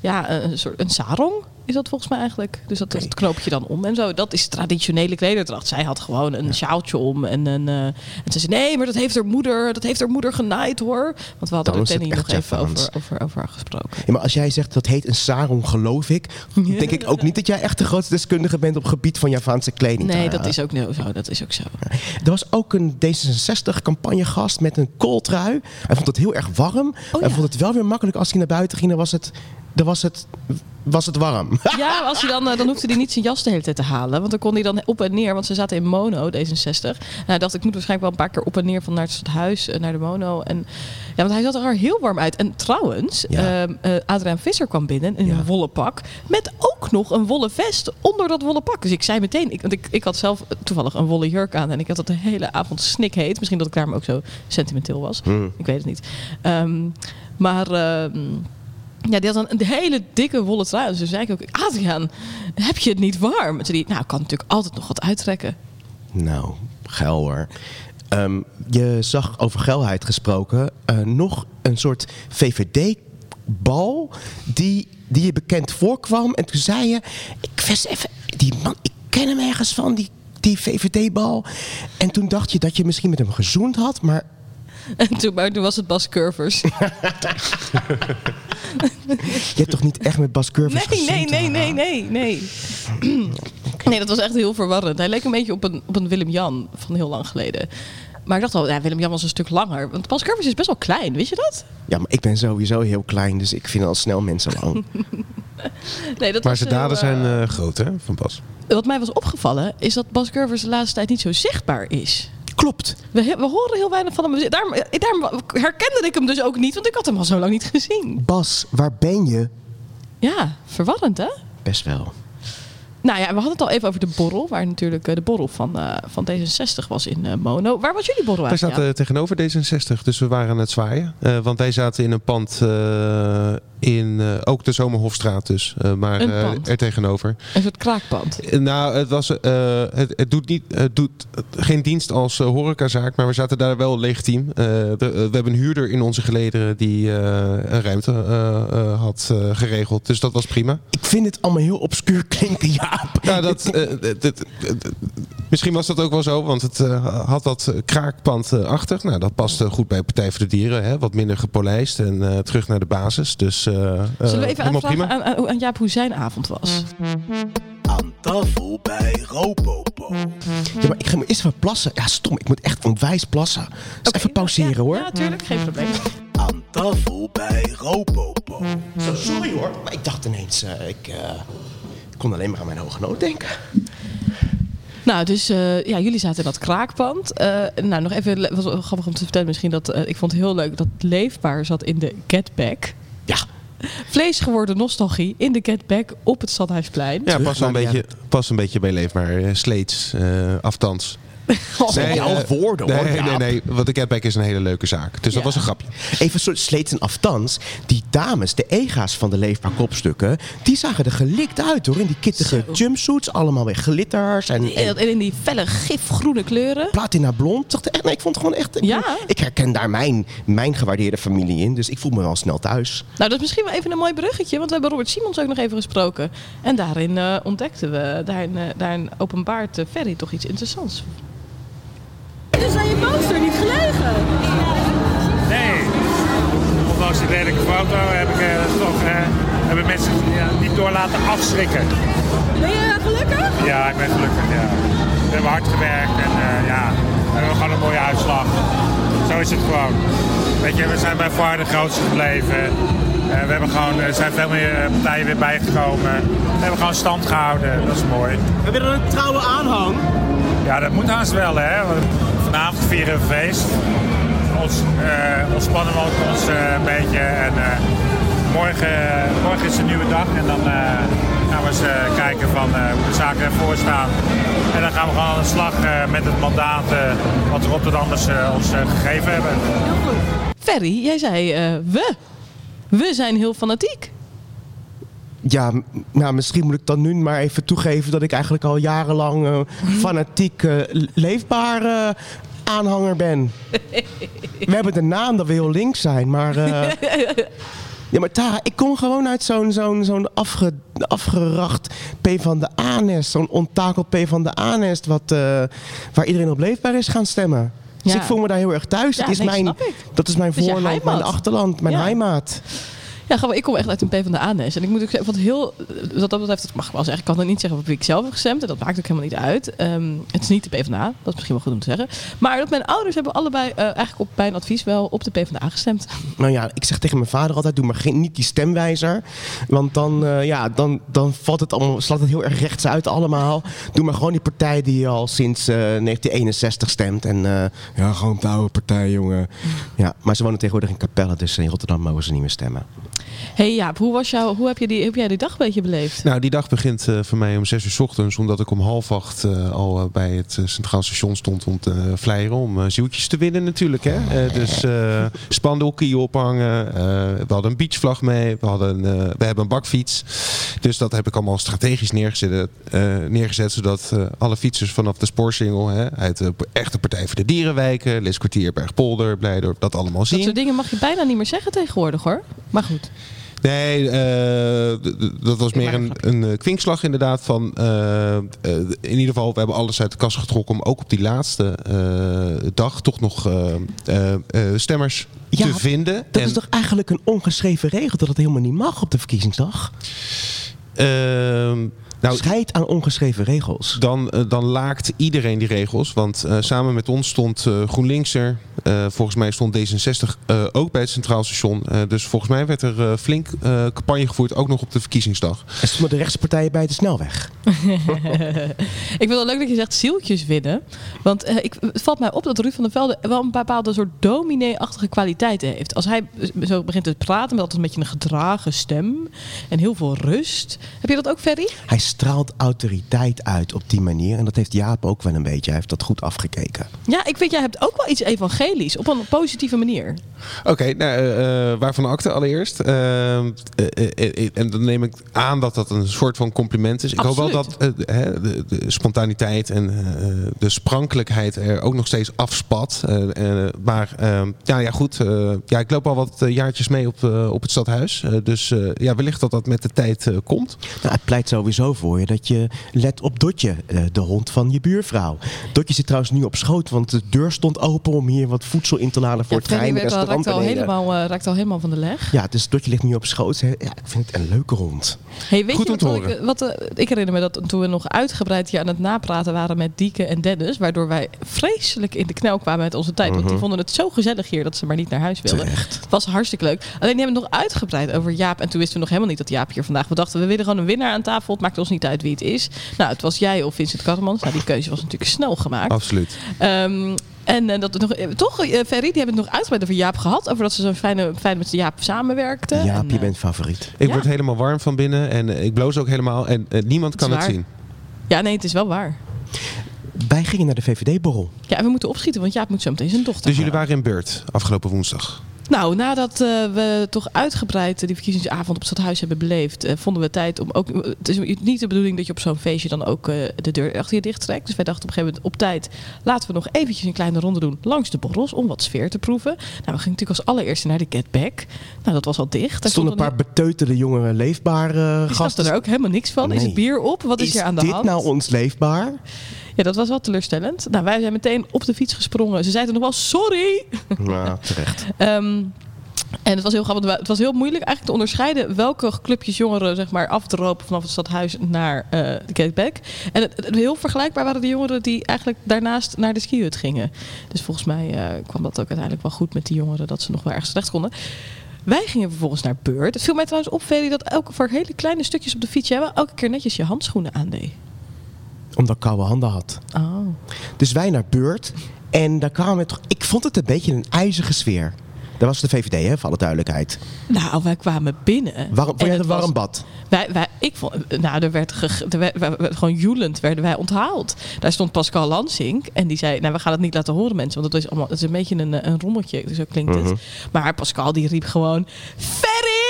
ja, een soort een sarong is dat volgens mij eigenlijk. Dus dat, dat knoop je dan om en zo. Dat is traditionele klederdracht. Zij had gewoon een sjaaltje om en een. eh, en ze zei nee, maar dat heeft haar moeder, dat heeft haar moeder genaaid hoor. Want we hadden Dan er Tenny nog even over, over, over gesproken. Ja, maar als jij zegt dat heet een sarong, geloof ik. Denk ik ook niet dat jij echt de grootste deskundige bent op het gebied van Javaanse kleding. Nee, dat is ook zo. Dat is ook zo. Er was ook een D66-campagnegast met een kooltrui. Hij vond het heel erg warm. Oh, Hij vond het wel weer makkelijk als hij naar buiten ging. Dan was het, dan was het, was het warm. Ja, als hij dan, eh, dan hoefde hij niet zijn jas de hele tijd te halen. Want dan kon hij dan op en neer. Want ze zaten in mono, D66. En hij dacht, ik moet waarschijnlijk wel een paar keer op en neer van naar het huis, eh, naar de mono. En, ja, want hij zat er heel warm uit. En trouwens, Ja. ehm, eh, Adriaan Visser kwam binnen in Ja. een wollen pak. Met ook nog een wollen vest onder dat wollen pak. Dus ik zei meteen, ik, want ik, ik had zelf toevallig een wollen jurk aan. En ik had het de hele avond snikheet. Misschien dat ik daarom ook zo sentimenteel was. Hmm. Ik weet het niet. Ehm, maar... ehm, ja, die had dan een hele dikke wollen trui. Dus toen zei ik ook, Adriaan, heb je het niet warm? Hij, nou, kan natuurlijk altijd nog wat uittrekken. Nou, geil hoor. Ehm, je zag over geilheid gesproken eh, nog een soort VVD-bal die, die je bekend voorkwam. En toen zei je, ik wist even, die man, ik ken hem ergens van, die, die VVD-bal. En toen dacht je dat je misschien met hem gezoend had, maar En toen, maar toen was het Bas Curvers. je hebt toch niet echt met Bas Curvers Nee, nee, nee, Tara? nee, nee, nee. Nee, dat was echt heel verwarrend. Hij leek een beetje op een, op een Willem-Jan van heel lang geleden. Maar ik dacht al, ja, Willem-Jan was een stuk langer. Want Bas Curvers is best wel klein, weet je dat? Ja, maar ik ben sowieso heel klein, dus ik vind al snel mensen lang. Nee, dat Maar zijn heel, daden eh, zijn eh, groot, hè, van Bas. Wat mij was opgevallen, is dat Bas Curvers de laatste tijd niet zo zichtbaar is. Klopt. We, we horen heel weinig van hem. Daarom, daarom herkende ik hem dus ook niet, want ik had hem al zo lang niet gezien. Bas, waar ben je? Ja, verwarrend hè? Best wel. Nou ja, we hadden het al even over de borrel, waar natuurlijk eh, de borrel van, eh, van D66 was in eh, Mono. Waar was jullie borrel Wij eigenlijk? zaten tegenover D66, dus we waren aan het zwaaien. Eh, want wij zaten in een pand eh, in eh, ook de Zomerhofstraat dus, eh, maar Een eh, er tegenover. Een soort kraakpand. Nou, het, was, eh, het, het doet, niet, het doet geen dienst als horecazaak, maar we zaten daar wel legitiem. De- we hebben een huurder in onze gelederen die eh, een ruimte eh, eh, had geregeld, dus dat was prima. Ik vind het allemaal heel obscuur klinken, Jaap. Nou, dat, eh, dat- dat- dat- Misschien was dat ook wel zo, want het eh, had wat kraakpand eh, achter. Nou, dat past eh, goed bij Partij voor de Dieren. Hè? Wat minder gepolijst en eh, terug naar de basis. Dus Zullen we eh, even helemaal aanvragen prima. aan, aan, aan Jaap hoe zijn avond was? Aan tafel bij Ropopo. Ja, maar ik ga me eerst even plassen. Ja, stom. Ik moet echt onwijs plassen. Dus even pauzeren hoor. Ja, natuurlijk, geen probleem. Aan tafel bij Ropopo. Zo, sorry hoor. Maar ik dacht ineens, eh, ik, eh, ik kon alleen maar aan mijn hoge noot denken. Nou, dus eh, ja, jullie zaten in dat kraakpand. Eh, nou, nog even, le- was wel grappig om te vertellen misschien dat eh, ik vond het heel leuk dat het leefbaar zat in de Getback. Ja. Vlees geworden nostalgie in de Getback op het Stadhuisplein. Ja, pas een, beetje, pas een beetje bij Leefbaar. eh, Sleets, eh aftans. Oh, Nee, jouw eh, woorden hoor. Nee, nee, nee. Want de Catback is een hele leuke zaak. Dus dat was een grapje. Even een soort sleets en aftans. Die dames, de ega's van de leefbaar kopstukken, die zagen er gelikt uit hoor. In die kittige Zo. jumpsuits, allemaal weer glitters en, en En in die felle gifgroene kleuren. platina blond. Dacht echt, nee, ik vond het gewoon echt. Ja? Ik herken daar mijn, mijn gewaardeerde familie in, dus ik voel me wel snel thuis. Nou, dat is misschien wel even een mooi bruggetje, want we hebben Robert Simons ook nog even gesproken. En daarin eh, ontdekten we, daarin, eh, daarin openbaart Ferry toch iets interessants. Dus aan je poster niet gelegen. Nee. Ondanks die lelijke foto heb ik eh, toch, eh, hebben mensen ja, niet door laten afschrikken. Ben je gelukkig? Ja, ik ben gelukkig, ja. We hebben hard gewerkt en eh, ja, we hebben gewoon een mooie uitslag. Zo is het gewoon. Weet je, we zijn bij VAR de grootste gebleven. Eh, we hebben gewoon, er zijn veel meer partijen weer bijgekomen. We hebben gewoon stand gehouden, dat is mooi. Heb je dan een trouwe aanhang? Ja, dat moet haast wel, hè. Vanavond vieren we feest. Ons, eh, ontspannen we ook ons eh, een beetje. En eh, morgen, morgen is een nieuwe dag. En dan gaan we eens kijken van, hoe de zaken ervoor staan. En dan gaan we gewoon aan de slag met het mandaat wat de Rotterdammers ons gegeven hebben. Ferry, jij zei we. We zijn heel fanatiek. Ja, nou, misschien moet ik dan nu maar even toegeven dat ik eigenlijk al jarenlang eh, fanatiek leefbaar eh, aanhanger ben. We hebben de naam dat we heel links zijn, maar. ja, maar Tara, ik kom gewoon uit zo'n zo'n zo'n afge, afgeracht P van de A-nest. Zo'n onttakeld P van de A-nest, wat, waar iedereen op leefbaar is gaan stemmen. Dus Ja. ik voel me daar heel erg thuis. Ja, dat, is nee, mijn, dat is mijn voorland, mijn heimat. achterland, mijn Ja. Ja, ik kom echt uit een P van de A-nest. En ik moet ook zeggen, wat heel, wat dat betreft, dat mag ik wel zeggen. Ik kan er niet zeggen op wie ik zelf heb gestemd. En dat maakt ook helemaal niet uit. Ehm, het is niet de P van de A. Dat is misschien wel goed om te zeggen. Maar dat mijn ouders hebben allebei eh, eigenlijk op mijn advies wel op de P van de A gestemd. Nou ja, ik zeg tegen mijn vader altijd: doe maar geen, niet die stemwijzer. Want dan, eh, ja, dan, dan valt het allemaal, slaat het heel erg rechts uit allemaal. Doe maar gewoon die partij die al sinds eh, 1961 stemt. En eh, ja, gewoon de oude partij, jongen. Ja, maar ze wonen tegenwoordig in Capelle, dus in Rotterdam mogen ze niet meer stemmen. Hey Jaap, hoe, was jouw, hoe heb, je die, heb jij die dag een beetje beleefd? Nou, die dag begint eh, voor mij om 6 uur 's ochtends, omdat ik om half acht eh, al eh, bij het Centraal Station stond om te flyeren, om zieltjes te winnen natuurlijk. Hè? Dus spandoeken ophangen, we hadden een beachvlag mee, we, hadden, we hebben een bakfiets. Dus dat heb ik allemaal strategisch neergezet, neergezet zodat alle fietsers vanaf de spoorsingel hè, uit de echte Partij voor de Dierenwijken, Liskwartier, Bergpolder, Blijdorp, dat allemaal Dat zien. soort dingen mag je bijna niet meer zeggen tegenwoordig hoor. Maar goed. Nee, eh, dat was meer een, een eh, kwinkslag inderdaad. Van, eh, in ieder geval, we hebben alles uit de kast getrokken om ook op die laatste dag toch nog stemmers Ja, te vinden. Dat En, is toch eigenlijk een ongeschreven regel dat het helemaal niet mag op de verkiezingsdag? ehm, nou, Scheid aan ongeschreven regels. dan, eh, dan laakt iedereen die regels. Want eh, samen met ons stond eh, GroenLinks er. Eh, volgens mij stond D66 eh, ook bij het Centraal Station. Eh, dus volgens mij werd er flink eh, campagne gevoerd, ook nog op de verkiezingsdag. Er stonden de rechtse partijen bij de snelweg. ik vind het wel leuk dat je zegt zieltjes winnen. Want eh, ik, het valt mij op dat Ruud van der Velde wel een bepaalde soort dominee-achtige kwaliteiten heeft. Als hij zo begint te praten met altijd een beetje een gedragen stem en heel veel rust. Heb je dat ook, Ferry? Hij straalt autoriteit uit op die manier. En dat heeft Jaap ook wel een beetje. Hij heeft dat goed afgekeken. Ja, ik vind jij hebt ook wel iets evangelisch op een positieve manier. Oké, nou, eh, eh, waarvan akte allereerst. Eh, eh, en dan neem ik aan dat dat een soort van compliment is. Ik hoop wel dat de, de spontaniteit en eh, de sprankelijkheid er ook nog steeds afspat. Maar eh, ja, ja, goed. eh, ja, ik loop al wat jaartjes mee op, op het stadhuis. Dus eh, ja, wellicht dat dat met de tijd komt. Nou, hij pleit sowieso voor je dat je let op Dotje, eh, de hond van je buurvrouw. Dotje zit trouwens nu op schoot, want de deur stond open om hier wat voedsel in te laden voor Ja, het al, treinrestaurant raakt, al helemaal, eh, raakt al helemaal van de leg. Ja, dus Dotje ligt nu op schoot. Hè. Ja, ik vind het een leuke hond. Hey, weet Goed je om te wat, ik, wat eh, ik herinner me dat toen we nog uitgebreid hier aan het napraten waren met Dieke en Dennis, waardoor wij vreselijk in de knel kwamen met onze tijd. Want die Mhm. vonden het zo gezellig hier dat ze maar niet naar huis wilden. Terecht. Het was hartstikke leuk. Alleen die hebben het nog uitgebreid over Jaap. En toen wisten we nog helemaal niet dat Jaap hier vandaag. We dachten, we willen gewoon een winnaar aan tafel. Het maakt ons niet uit wie het is. Nou, het was jij of Vincent Karremans. Nou, die keuze was natuurlijk snel gemaakt. Absoluut. Ehm, en eh, dat het nog, eh, toch, eh, Ferry, die hebben het nog uitgebreid over Jaap gehad. Over dat ze zo fijn, fijn met Jaap samenwerkten. Jaap, En, je bent favoriet. Ik Ja. word helemaal warm van binnen en ik bloos ook helemaal. En niemand kan het waar. zien. Ja, nee, het is wel waar. Wij gingen naar de VVD-borrel. Ja, we moeten opschieten, want Jaap moet zo meteen zijn dochter Dus jullie waren in beurt afgelopen woensdag. Nou, nadat eh, we toch uitgebreid eh, die verkiezingsavond op het stadhuis hebben beleefd, eh, vonden we tijd om ook. Het is niet de bedoeling dat je op zo'n feestje dan ook de deur achter je dicht trekt. Dus wij dachten op een gegeven moment op tijd. Laten we nog eventjes een kleine ronde doen langs de borrels om wat sfeer te proeven. Nou, we gingen natuurlijk als allereerste naar de Get Back. Nou, dat was al dicht. Er stonden een paar beteutelde jongeren leefbaar Die gasten. er ook helemaal niks van. Is het bier op? Wat is, Is hier aan de dit hand? nou ons leefbaar? Ja, dat was wel teleurstellend. Nou, wij zijn meteen op de fiets gesprongen. Ze zeiden nog wel sorry. Nou, terecht. Ehm, en het was heel grappig. want Het was heel moeilijk eigenlijk te onderscheiden welke clubjes jongeren zeg maar, afdropen vanaf het stadhuis naar eh, de Gateback. En het, het- heel vergelijkbaar waren de jongeren die eigenlijk daarnaast naar de skihut gingen. Dus volgens mij eh, kwam dat ook uiteindelijk wel goed met die jongeren dat ze nog wel ergens terecht konden. Wij gingen vervolgens naar Beurt. Het viel mij trouwens op, Feli, dat elke voor hele kleine stukjes op de fiets wel elke keer netjes je handschoenen aandeed. Omdat ik koude handen had. Oh. Dus wij naar Beurt. En daar kwamen we toch... Ik vond het een beetje een ijzige sfeer. Dat was de VVD, hè, voor alle duidelijkheid. Nou, wij kwamen binnen. Waarom, vond jij het het warm bad? Wij, wij, ik vond, nou, er werd, ge, er gewoon joelend werden wij onthaald. Daar stond Pascal Lansing en die zei, nou, we gaan het niet laten horen mensen, want dat is allemaal, dat is een beetje een, eh, een rommeltje, zo klinkt Mhm. het. Maar Pascal die riep gewoon, Ferry!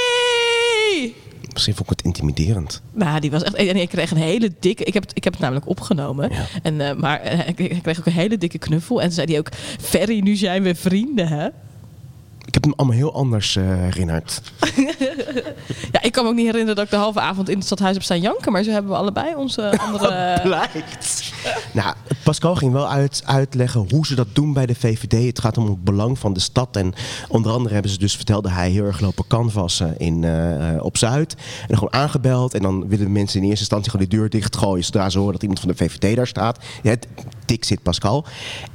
Misschien vond ik het intimiderend. Nou, die was echt. En ik kreeg een hele dikke. Ik heb het, ik heb het namelijk opgenomen. En, eh, maar eh, ik, kreeg ook een hele dikke knuffel. En zei hij ook: Ferry, nu zijn we vrienden, hè? Ik heb hem allemaal heel anders eh, herinnerd. Ja, ik kan me ook niet herinneren dat ik de halve avond in het stadhuis heb staan janken. Maar zo hebben we allebei onze andere. Blijkt. Nou, Pascal ging wel uit, uitleggen hoe ze dat doen bij de VVD. Het gaat om het belang van de stad. En onder andere hebben ze dus, vertelde hij, heel erg lopen canvassen in, eh, op Zuid. En gewoon aangebeld. En dan willen mensen in eerste instantie gewoon de deur dichtgooien. Zodra ze horen dat iemand van de VVD daar staat. Ja, dik zit Pascal.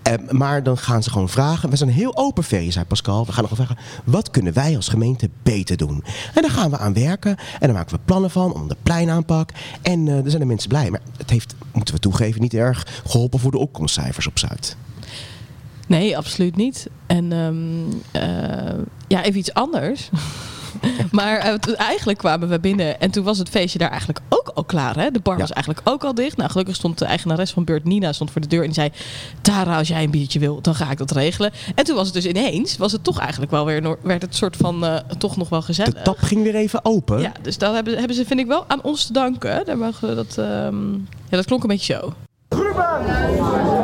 Eh, maar dan gaan ze gewoon vragen. We zijn heel open, Ferry, zei Pascal. We gaan gewoon wat kunnen wij als gemeente beter doen? En daar gaan we aan werken. En daar maken we plannen van om de pleinaanpak. En eh er zijn de mensen blij. Maar het heeft, moeten we toegeven, niet erg geholpen voor de opkomstcijfers op Zuid. Nee, absoluut niet. En ehm, eh, ja, even iets anders. maar eh, eigenlijk kwamen we binnen en toen was het feestje daar eigenlijk ook al klaar. Hè? De bar was eigenlijk ook al dicht. Nou, gelukkig stond de eigenares van Beurt, Nina, stond voor de deur en die zei... Tara, als jij een biertje wil, dan ga ik dat regelen. En toen was het dus ineens, was het toch eigenlijk wel weer... werd het soort van eh, toch nog wel gezellig. De tap ging weer even open. Ja, dus dat hebben, hebben ze, vind ik wel, aan ons te danken. Daar mogen we dat, ehm, ja, dat klonk een beetje zo. Ruben,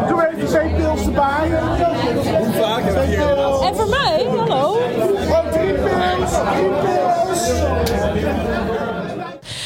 doe even twee pils erbij. Hoe vaak heb je En voor mij, hallo. Oh, drie pils, drie pils.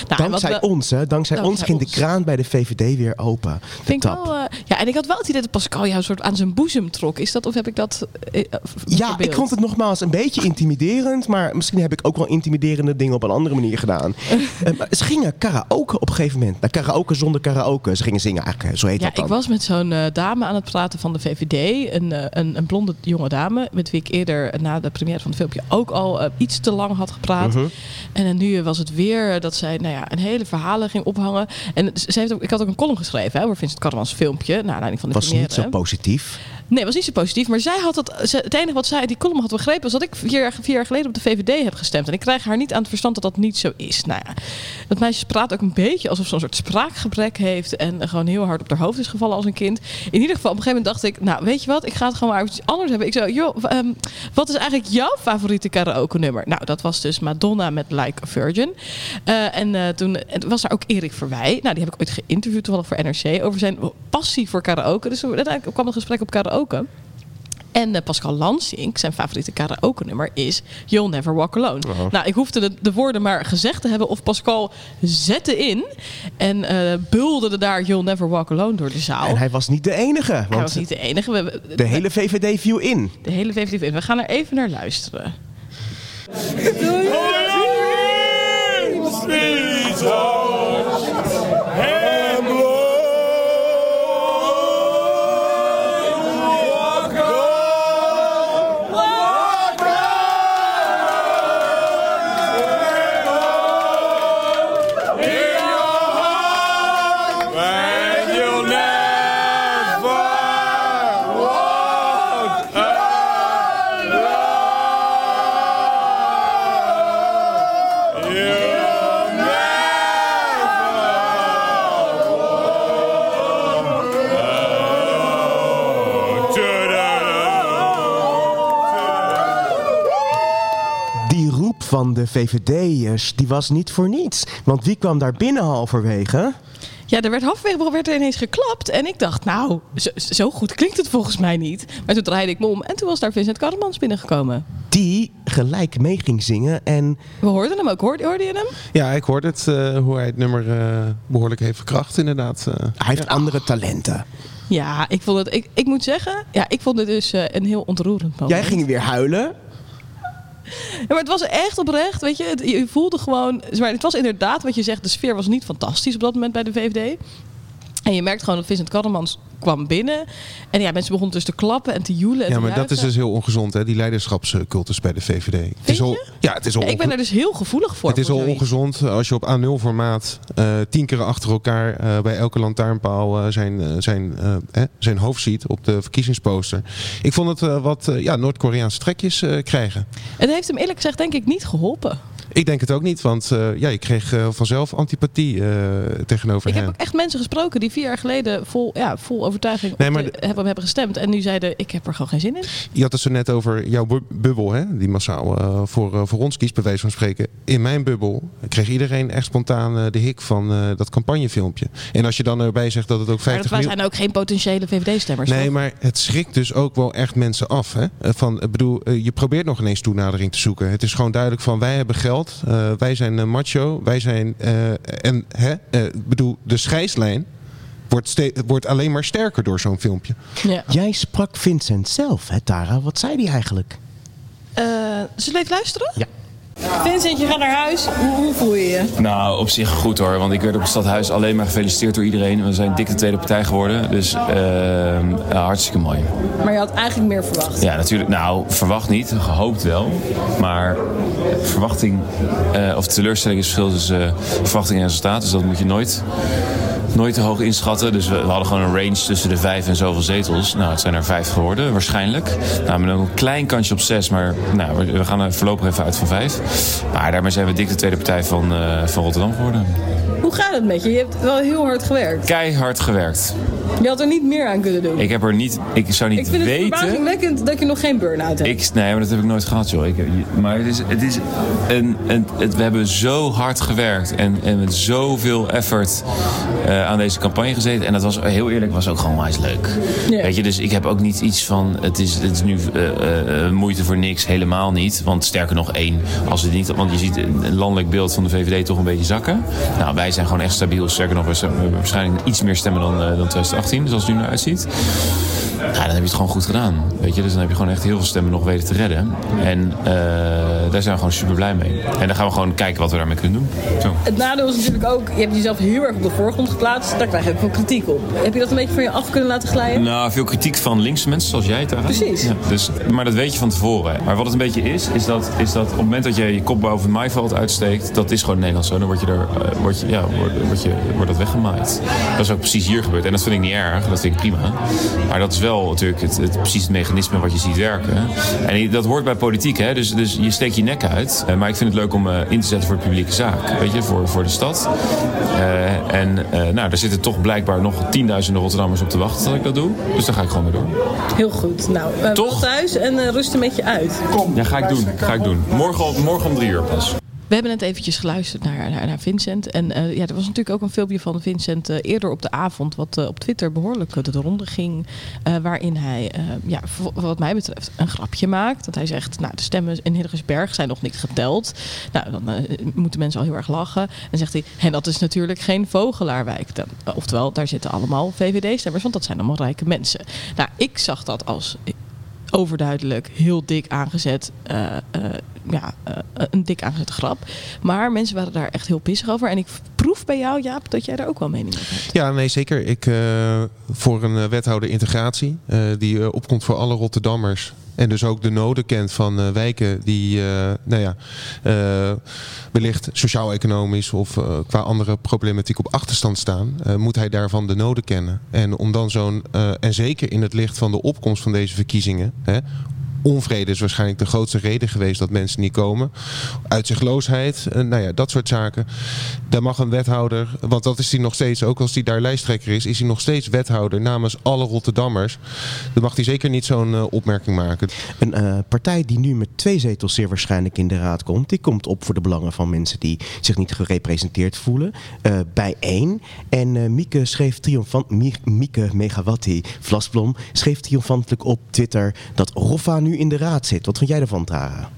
Nou, Dankzij we- ons, hè? Dankzij, ons ging de kraan bij de VVD weer open. Vind ik wel, eh, ja, en ik had wel het idee dat Pascal jou soort aan zijn boezem trok. Is dat of heb ik dat? eh, eh, Ja, verbeeld? ik vond het nogmaals een beetje intimiderend. Maar misschien heb ik ook wel intimiderende dingen op een andere manier gedaan. Ze gingen karaoke op een gegeven moment. Nou, karaoke zonder karaoke. Ze gingen zingen eigenlijk, zo heet Ja, dat dan. ik was met zo'n dame aan het praten van de VVD. Een, een, een blonde jonge dame. Met wie ik eerder na de première van het filmpje ook al iets te lang had gepraat. Mhm. En nu was het weer dat zij nou ja, een hele verhalen ging ophangen. En ze heeft ook, ik had ook een column geschreven hè, over Vincent Karremans filmpje. Naar aanleiding van de was première. niet zo positief. Nee, was niet zo positief. Maar zij had ze- het enige wat zij die column had begrepen... was dat ik vier jaar, jaar geleden op de VVD heb gestemd. En ik krijg haar niet aan het verstand dat dat niet zo is. Nou ja, dat meisje praat ook een beetje alsof ze een soort spraakgebrek heeft... en gewoon heel hard op haar hoofd is gevallen als een kind. In ieder geval, op een gegeven moment dacht ik... nou, weet je wat, ik ga het gewoon maar iets anders hebben. Ik zei, joh, ehm, wat is eigenlijk jouw favoriete karaoke nummer? Nou, dat was dus Madonna met Like a Virgin. Eh, en eh, toen en was daar ook Erik Verwij. Nou, die heb ik ooit geïnterviewd toevallig voor NRC... over zijn passie voor karaoke. Dus uiteindelijk kwam het gesprek op karaoke... En eh, Pascal Lansink, zijn favoriete karaoke nummer is You'll Never Walk Alone. Oh. Nou, ik hoefde de, de woorden maar gezegd te hebben of Pascal zette in en eh bulderde daar You'll Never Walk Alone door de zaal. En hij was niet de enige. Want Hij was niet de enige. We- we- de hele VVD viel in. de hele VVD in. We gaan er even naar luisteren. Van de VVD'ers, die was niet voor niets. Want wie kwam daar binnen halverwege? Ja, er werd halverwege werd er ineens geklapt. En ik dacht, nou, zo, zo goed klinkt het volgens mij niet. Maar toen draaide ik me om en toen was daar Vincent Karremans binnengekomen. Die gelijk mee ging zingen en... We hoorden hem ook. Hoorde, hoorde je hem? Ja, ik hoorde het, eh, hoe hij het nummer eh, behoorlijk heeft verkracht, inderdaad. eh. Hij heeft andere talenten. Ja, ik vond het. Ik, ik moet zeggen, ja, ik vond het dus eh, een heel ontroerend moment. Jij ging weer huilen. Maar het was echt oprecht, weet je. Het, je voelde gewoon... Het was inderdaad wat je zegt, de sfeer was niet fantastisch op dat moment bij de VVD. En je merkt gewoon dat Vincent Karremans kwam binnen. En ja, mensen begonnen dus te klappen en te joelen en Ja, maar dat is dus heel ongezond, hè? die leiderschapscultus bij de VVD. Het is al, ja, het is al Ja, ik ben er dus heel gevoelig voor. Het is al ongezond als je op A0 formaat eh, tien keer achter elkaar eh, bij elke lantaarnpaal zijn, eh, zijn, eh, zijn hoofd ziet op de verkiezingsposter. Ik vond het wat ja, Noord-Koreaanse trekjes krijgen. Het heeft hem eerlijk gezegd denk ik niet geholpen. Ik denk het ook niet, want eh, ja, je kreeg eh, vanzelf antipathie eh, tegenover Ik hen. heb ook echt mensen gesproken die vier jaar geleden vol, ja, vol overtuiging Nee, maar de- hebben, hebben gestemd. En nu zeiden, ik heb er gewoon geen zin in. Je had het zo net over jouw bu- bubbel, hè? die massaal voor, voor ons kiest, bij wijze van spreken. In mijn bubbel kreeg iedereen echt spontaan de hik van dat campagnefilmpje. En als je dan erbij zegt dat het ook Maar 50 dat miljoen... zijn ook geen potentiële VVD-stemmers. Nee, maar het schrikt dus ook wel echt mensen af. Hè? Van, ik bedoel, je probeert nog ineens toenadering te zoeken. Het is gewoon duidelijk van wij hebben geld, eh, wij zijn eh, macho, wij zijn eh, en hè, eh, ik bedoel, de scheidslijn wordt, wordt alleen maar sterker door zo'n filmpje. Ja. Jij sprak Vincent zelf, hè Tara? Wat zei hij eigenlijk? Eh, zullen we even luisteren? Ja. Vincent, je gaat naar huis. Hoe, voel je je? Nou, op zich goed hoor. Want ik werd op het stadhuis alleen maar gefeliciteerd door iedereen. We zijn dik de tweede partij geworden. Dus ehm, hartstikke mooi. Maar je had eigenlijk meer verwacht. Ja, natuurlijk. Nou, verwacht niet. Gehoopt wel. Maar verwachting eh, of teleurstelling is verschil tussen eh, verwachting en resultaat. Dus dat moet je nooit, nooit te hoog inschatten. Dus we, we hadden gewoon een range tussen de vijf en zoveel zetels. Nou, het zijn er vijf geworden, waarschijnlijk. Nou, met een klein kansje op zes. Maar nou, we, we gaan er voorlopig even uit van vijf. Maar daarmee zijn we dik de tweede partij van, eh, van Rotterdam geworden. Hoe gaat het met je? Je hebt wel heel hard gewerkt. Keihard gewerkt. Je had er niet meer aan kunnen doen. Ik heb er niet... Ik zou niet Ik vind het weten... verbazingwekkend dat je nog geen burn-out hebt. Ik, nee, maar dat heb ik nooit gehad, joh. Ik, maar het is, het is een, een, het, we hebben zo hard gewerkt en, en met zoveel effort eh, aan deze campagne gezeten. En dat was heel eerlijk, was ook gewoon wijs leuk. Weet je, dus ik heb ook niet iets van, het is, het is nu eh, moeite voor niks, helemaal niet. Want sterker nog één, als het niet, want je ziet een landelijk beeld van de VVD toch een beetje zakken. Nou, wij zijn gewoon echt stabiel. Sterker nog, we waarschijnlijk iets meer stemmen dan, eh, dan 2018, zoals het nu eruit ziet. Ja, dan heb je het gewoon goed gedaan. Weet je? Dus dan heb je gewoon echt heel veel stemmen nog weten te redden. En eh, daar zijn we gewoon super blij mee. En dan gaan we gewoon kijken wat we daarmee kunnen doen. Zo. Het nadeel is natuurlijk ook, je hebt jezelf heel erg op de voorgrond geplaatst. Daar krijg je ook veel kritiek op. Heb je dat een beetje van je af kunnen laten glijden? Nou, veel kritiek van linkse mensen zoals jij, Tara. Precies. Ja, dus, maar dat weet je van tevoren. Maar wat het een beetje is, is dat, is dat op het moment dat je je kop boven het maaiveld uitsteekt, dat is gewoon Nederlands zo. Dan word je er, word je, ja, word, word je, wordt dat weggemaaid. Dat is ook precies hier gebeurd. En dat vind ik niet erg, dat vind ik prima. Maar dat is wel natuurlijk het, het, precies het mechanisme wat je ziet werken. En dat hoort bij politiek, hè? Dus, dus je steekt je nek uit. Eh, maar ik vind het leuk om eh, in te zetten voor de publieke zaak, weet je, voor, voor de stad. Eh, en nou, daar zitten toch blijkbaar nog tienduizenden Rotterdammers op te wachten dat ik dat doe. Dus daar ga ik gewoon mee door. Heel goed. Nou, uh, Toch? thuis en rust een beetje uit. Ja, ga ik doen. Ga ik doen. Morgen, morgen om drie uur pas. We hebben net eventjes geluisterd naar, naar, Vincent. En eh, ja, er was natuurlijk ook een filmpje van Vincent eh, eerder op de avond... wat eh, op Twitter behoorlijk de ronde ging. waarin hij, ja, wat mij betreft, een grapje maakt. Dat hij zegt, nou, de stemmen in Hillegersberg zijn nog niet geteld. Nou, dan moeten mensen al heel erg lachen. En zegt hij, en dat is natuurlijk geen Vogelaarwijk. Dan, oftewel, daar zitten allemaal VVD-stemmers, want dat zijn allemaal rijke mensen. Nou, ik zag dat als overduidelijk, heel dik aangezet. Ja, eh, een dik aangezette grap. Maar mensen waren daar echt heel pissig over. En ik proef bij jou, Jaap, dat jij daar ook wel mening over hebt. Ja, nee, zeker. Ik eh, voor een eh, wethouder integratie die opkomt voor alle Rotterdammers. En dus ook de noden kent van wijken die, nou ja, eh, wellicht sociaal-economisch of qua andere problematiek op achterstand staan, moet hij daarvan de noden kennen. En om dan zo'n, en zeker in het licht van de opkomst van deze verkiezingen, hè, onvrede is waarschijnlijk de grootste reden geweest dat mensen niet komen. Uitzichtloosheid, eh, nou ja, dat soort zaken. Daar mag een wethouder, want dat is hij nog steeds, ook als hij daar lijsttrekker is, is hij nog steeds wethouder namens alle Rotterdammers. Dan mag hij zeker niet zo'n eh, opmerking maken. Een eh, partij die nu met twee zetels zeer waarschijnlijk in de raad komt, die komt op voor de belangen van mensen die zich niet gerepresenteerd voelen. eh, bij één. En Mieke schreef triomfant, Mie- Mieke Megawatti Vlasblom schreef triomfantelijk op Twitter dat Roffa nu in de raad zit. Wat vind jij ervan, Tara?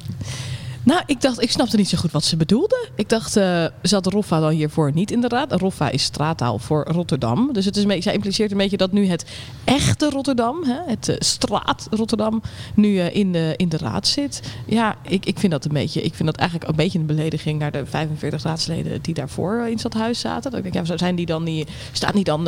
Nou, ik dacht, ik snapte niet zo goed wat ze bedoelde. Ik dacht, eh, zat Roffa dan hiervoor niet in de raad? Roffa is straattaal voor Rotterdam. Dus het is beetje, zij impliceert een beetje dat nu het echte Rotterdam, hè, het eh, straat Rotterdam, nu eh, in, de, in de raad zit. Ja, ik, ik vind dat een beetje, ik vind dat eigenlijk een beetje een belediging naar de 45 raadsleden die daarvoor in dat huis zaten. Dat ik denk, ja, zijn die dan niet, staat niet dan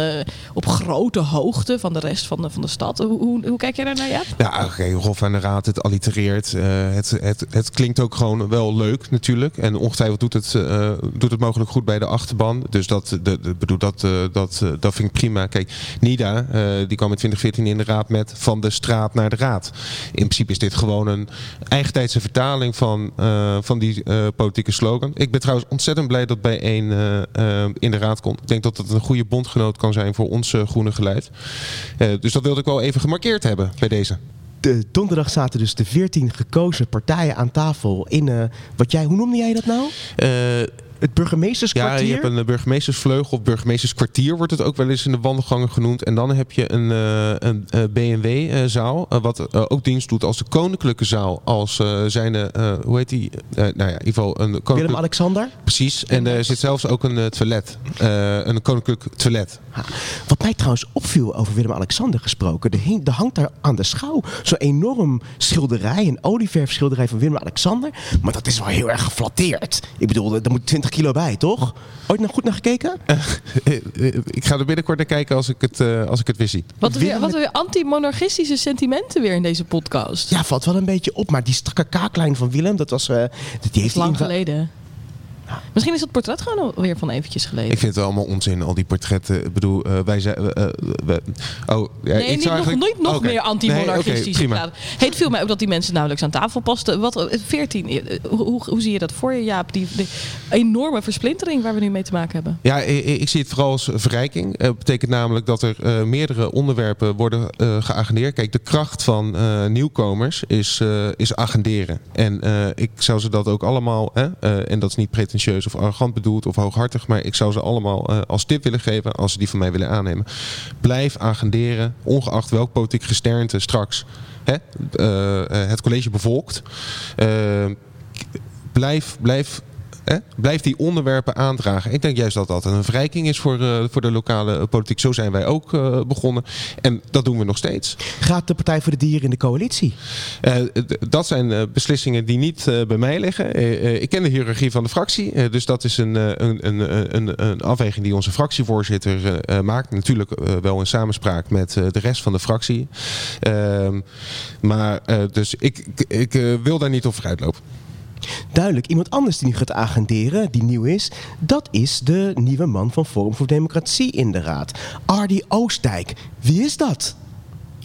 op grote hoogte van de rest van de, van de stad? Hoe, hoe, kijk jij daar naar, Jaap? Ja, oké, Rof aan de Raad, het allitereert. het, het, het klinkt ook gewoon wel leuk natuurlijk. En ongetwijfeld doet het, eh, doet het mogelijk goed bij de achterban. Dus dat, de, bedoel, dat, eh, dat, eh, dat vind ik prima. Kijk, Nida, die kwam in 2014 in de raad met van de straat naar de raad. In principe is dit gewoon een eigentijdse vertaling van, van die politieke slogan. Ik ben trouwens ontzettend blij dat bij één in de raad komt. Ik denk dat het een goede bondgenoot kan zijn voor ons groene geluid. Dus dat wilde ik wel even gemarkeerd hebben bij deze. De donderdag zaten dus de 14 gekozen partijen aan tafel in eh, wat jij, hoe noemde jij dat nou? Het burgemeesterskwartier. Ja, je hebt een eh, burgemeestersvleugel of burgemeesterskwartier wordt het ook wel eens in de wandelgangen genoemd. En dan heb je een, eh, een eh, BMW-zaal, wat eh, ook dienst doet als de koninklijke zaal. Als eh, hoe heet die? Nou ja, in ieder geval een Willem-Alexander? Precies. En er zit zelfs ook een toilet. Een koninklijk toilet. Wat mij trouwens opviel over Willem-Alexander gesproken, er, hing, er hangt daar aan de schouw zo'n enorm schilderij, een olieverfschilderij van Willem-Alexander. Maar dat is wel heel erg geflatteerd. Ik bedoel, er moet 20 kilo bij, toch? Ooit nog goed naar gekeken? ik ga er binnenkort naar kijken als ik het, eh, als ik het weer zie. Wat weer, wat weer anti-monarchistische sentimenten weer in deze podcast. Ja, valt wel een beetje op. Maar die strakke kaaklijn van Willem, dat was... eh, die heeft Lang hij- Misschien is dat portret gewoon alweer van eventjes geleden. Ik vind het allemaal onzin, al die portretten. Ik bedoel, eh, wij zijn... eh, eh, oh, ja, Nee, ik niet zou nog, eigenlijk- nog Oké. meer Nee, anti-monarchistisch. praten. Hey, het viel mij ook dat die mensen nauwelijks aan tafel pasten. Wat, eh, 14, eh, hoe, hoe, hoe zie je dat voor je, Jaap? Die, die enorme versplintering waar we nu mee te maken hebben. Ja, ik, ik zie het vooral als verrijking. Het betekent namelijk dat er meerdere onderwerpen worden geagendeerd. Kijk, de kracht van nieuwkomers is, is agenderen. En ik zou ze dat ook allemaal, hè, en dat is niet pretentieus of arrogant bedoeld of hooghartig, maar ik zou ze allemaal eh, als tip willen geven als ze die van mij willen aannemen. Blijf agenderen, ongeacht welk politiek gesternte straks hè, eh, eh, het college bevolkt. Blijf, blijf, hè, blijf die onderwerpen aandragen. Ik denk juist dat dat een verrijking is voor, eh, voor de lokale eh, politiek. Zo zijn wij ook eh, begonnen. En dat doen we nog steeds. Gaat de Partij voor de Dieren in de coalitie? Dat zijn beslissingen die niet bij mij liggen. Ik ken de hiërarchie van de fractie. dus dat is een, een, een, een, een afweging die onze fractievoorzitter maakt. Natuurlijk wel in samenspraak met de rest van de fractie. Ehm, maar dus ik, ik, ik, wil daar niet op vooruit lopen. Duidelijk, iemand anders die nu gaat agenderen, die nieuw is, dat is de nieuwe man van Forum voor Democratie in de raad. Ardy Oostdijk. Wie is dat?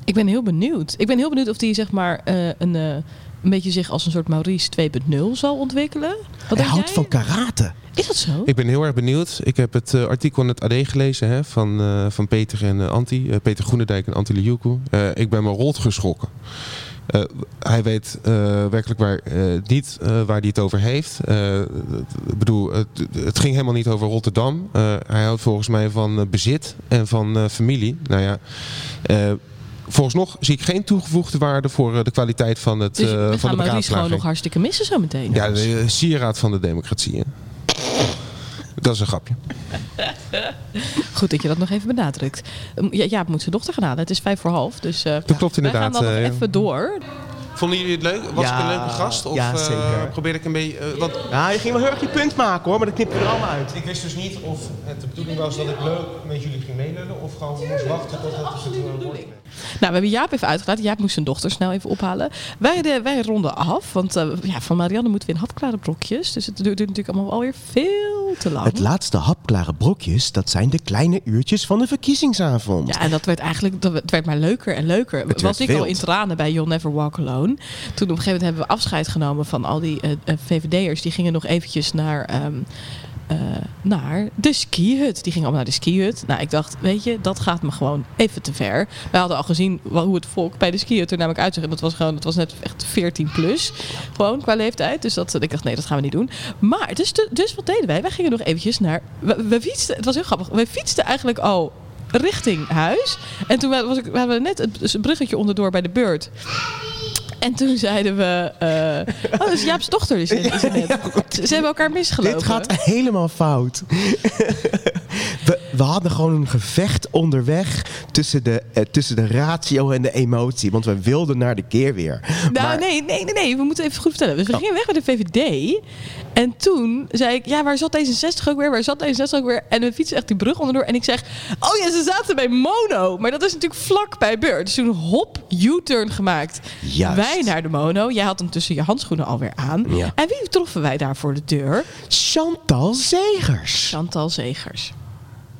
Ik ben heel benieuwd. Ik ben heel benieuwd of die zeg maar eh, een, eh, een beetje zich als een soort Maurice 2.0 zal ontwikkelen. Wat Hij houdt jij? van karate. Is dat zo? Ik ben heel erg benieuwd. Ik heb het eh, artikel in het AD gelezen hè, van, eh, van Peter en eh, Anti. Peter Groenendijk en Anti Liuku. Eh, ik ben me rot geschrokken. Eh, hij weet eh, werkelijk waar eh, niet waar hij het over heeft. Ik bedoel, het, het ging helemaal niet over Rotterdam. Hij houdt volgens mij van bezit en van familie. Nou ja, eh, Vooralsnog zie ik geen toegevoegde waarde voor de kwaliteit van, het, Dus van de gaan Maurice gewoon beraadslaging. nog hartstikke missen zo meteen. Ja, de sieraad van de democratie. hè. Dat is een grapje. Goed dat je dat nog even benadrukt. Ja, Jaap moet zijn dochter gaan halen. Het is vijf voor half. Dus uh, Dat klopt inderdaad, Wij gaan dan eh, nog ja. even door. Vonden jullie het leuk? Was Ja, ik een leuke gast? Of ja, eh, zeker. probeerde ik een beetje... want Ja, je ging wel heel erg je punt maken hoor, maar dat knippen we er allemaal uit. ik wist dus niet of het de bedoeling was dat ik leuk met jullie ging meelullen... of gewoon moest wachten tot het het woord kreeg. Nou, we hebben Jaap even uitgelaten. Jaap moest zijn dochter snel even ophalen. Wij, de, wij ronden af, want eh, ja, van Marianne moeten we in hapklare brokjes. Dus het duurt natuurlijk allemaal alweer veel te lang. Het laatste hapklare brokjes, dat zijn de kleine uurtjes van de verkiezingsavond. Ja, en dat werd eigenlijk dat werd maar leuker en leuker. Het Was ik al in tranen bij You'll Never Walk Alone. Toen op een gegeven moment hebben we afscheid genomen van al die eh, eh, VVD'ers. Die gingen nog eventjes naar, ehm, eh, naar de skihut. Die gingen allemaal naar de skihut. Nou, ik dacht, weet je, dat gaat me gewoon even te ver. Wij hadden al gezien hoe het volk bij de skihut er namelijk uitzag. En dat was gewoon, dat was net echt 14 plus. Gewoon qua leeftijd. Dus dat, ik dacht, nee, dat gaan we niet doen. Maar, dus, dus wat deden wij? Wij gingen nog eventjes naar... We, we fietsten, het was heel grappig. We fietsten eigenlijk al richting huis. En toen was ik, we net het bruggetje onderdoor bij de beurt. En toen zeiden we... eh, oh, dat is Jaap's dochter. Is, is het net. Ze, ze hebben elkaar misgelopen. Dit gaat helemaal fout. We, hadden gewoon een gevecht onderweg tussen de, eh, tussen de ratio en de emotie. Want we wilden naar de keerweer. Nou, Maar- nee, nee, nee, nee, we moeten even goed vertellen. Dus we gingen weg met de VVD. En toen zei ik, ja, waar zat D66 ook weer? Waar zat D66 ook weer? En we fietsen echt die brug onderdoor. En ik zeg, oh ja, ze zaten bij Mono. Maar dat is natuurlijk vlak bij Beurt. Dus toen hop, U-turn gemaakt. Juist. Wij naar de Mono. Jij had hem tussen je handschoenen alweer aan. Ja. En wie troffen wij daar voor de deur? Chantal Zegers. Chantal Zegers.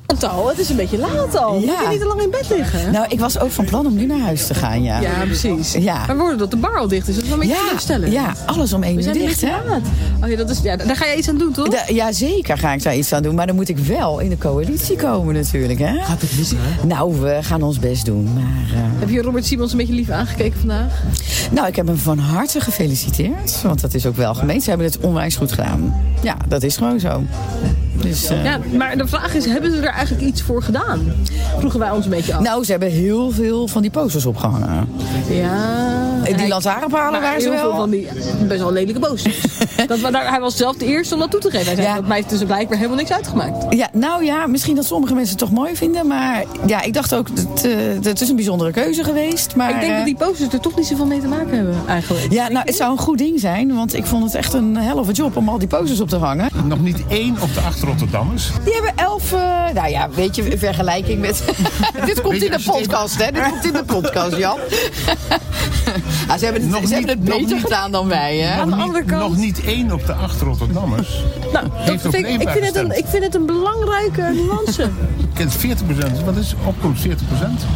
Chantal, het is een beetje laat al. Ja. Moet je niet te lang in bed liggen? Nou, ik was ook van plan om nu naar huis te gaan, ja. Ja, precies. Ja. Maar worden dat de bar al dicht is, dat is wel een beetje Ja, teleurstellend. ja, alles om één We uur dicht, hè? Oh ja, dat is, ja, daar ga je iets aan doen, toch? Da- ja, zeker ga ik daar iets aan doen. Maar dan moet ik wel in de coalitie komen natuurlijk, hè? Gaat het lukken, hè? Nou, we gaan ons best doen. Maar, eh, Heb je Robert Simons een beetje lief aangekeken vandaag? nou, ik heb hem van harte gefeliciteerd. Want dat is ook wel gemeend. Ze hebben het onwijs goed gedaan. Ja, dat is gewoon zo. Dus, eh, Ja, maar de vraag is, hebben ze er eigenlijk iets voor gedaan? Vroegen wij ons een beetje af. Nou, ze hebben heel veel van die posters opgehangen. ja. Die hij- lantaarnpalen waren ze heel wel. veel van die best wel lelijke posters. dat, we daar, hij was zelf de eerste om dat toe te geven. Hij zei, Ja. dat mij heeft dus blijkbaar helemaal niks uitgemaakt. Ja, nou ja, misschien dat sommige mensen het toch mooi vinden. Maar ja, ik dacht ook, het, eh, het is een bijzondere keuze geweest. Maar, ik denk eh, dat die posters er toch niet zoveel mee te maken hebben, eigenlijk. Ja, nou, het zou een goed ding zijn. Want ik vond het echt een helft job om al die posters op te hangen. Nog niet één op de acht Rotterdammers. Die hebben elf, eh, nou ja, weet je, in vergelijking met... Dit komt in de podcast, hè? Dit komt in de podcast, Jan. Ah, ze hebben het, Nog ze hebben niet- het nog beter niet- gedaan dan wij, hè? Aan de andere kant... Nog niet één op de acht Rotterdammers. Nou, dat vind ik, ik, vind het een, ik vind het een belangrijke nuance. Je kent 40% Wat is opkomst 40%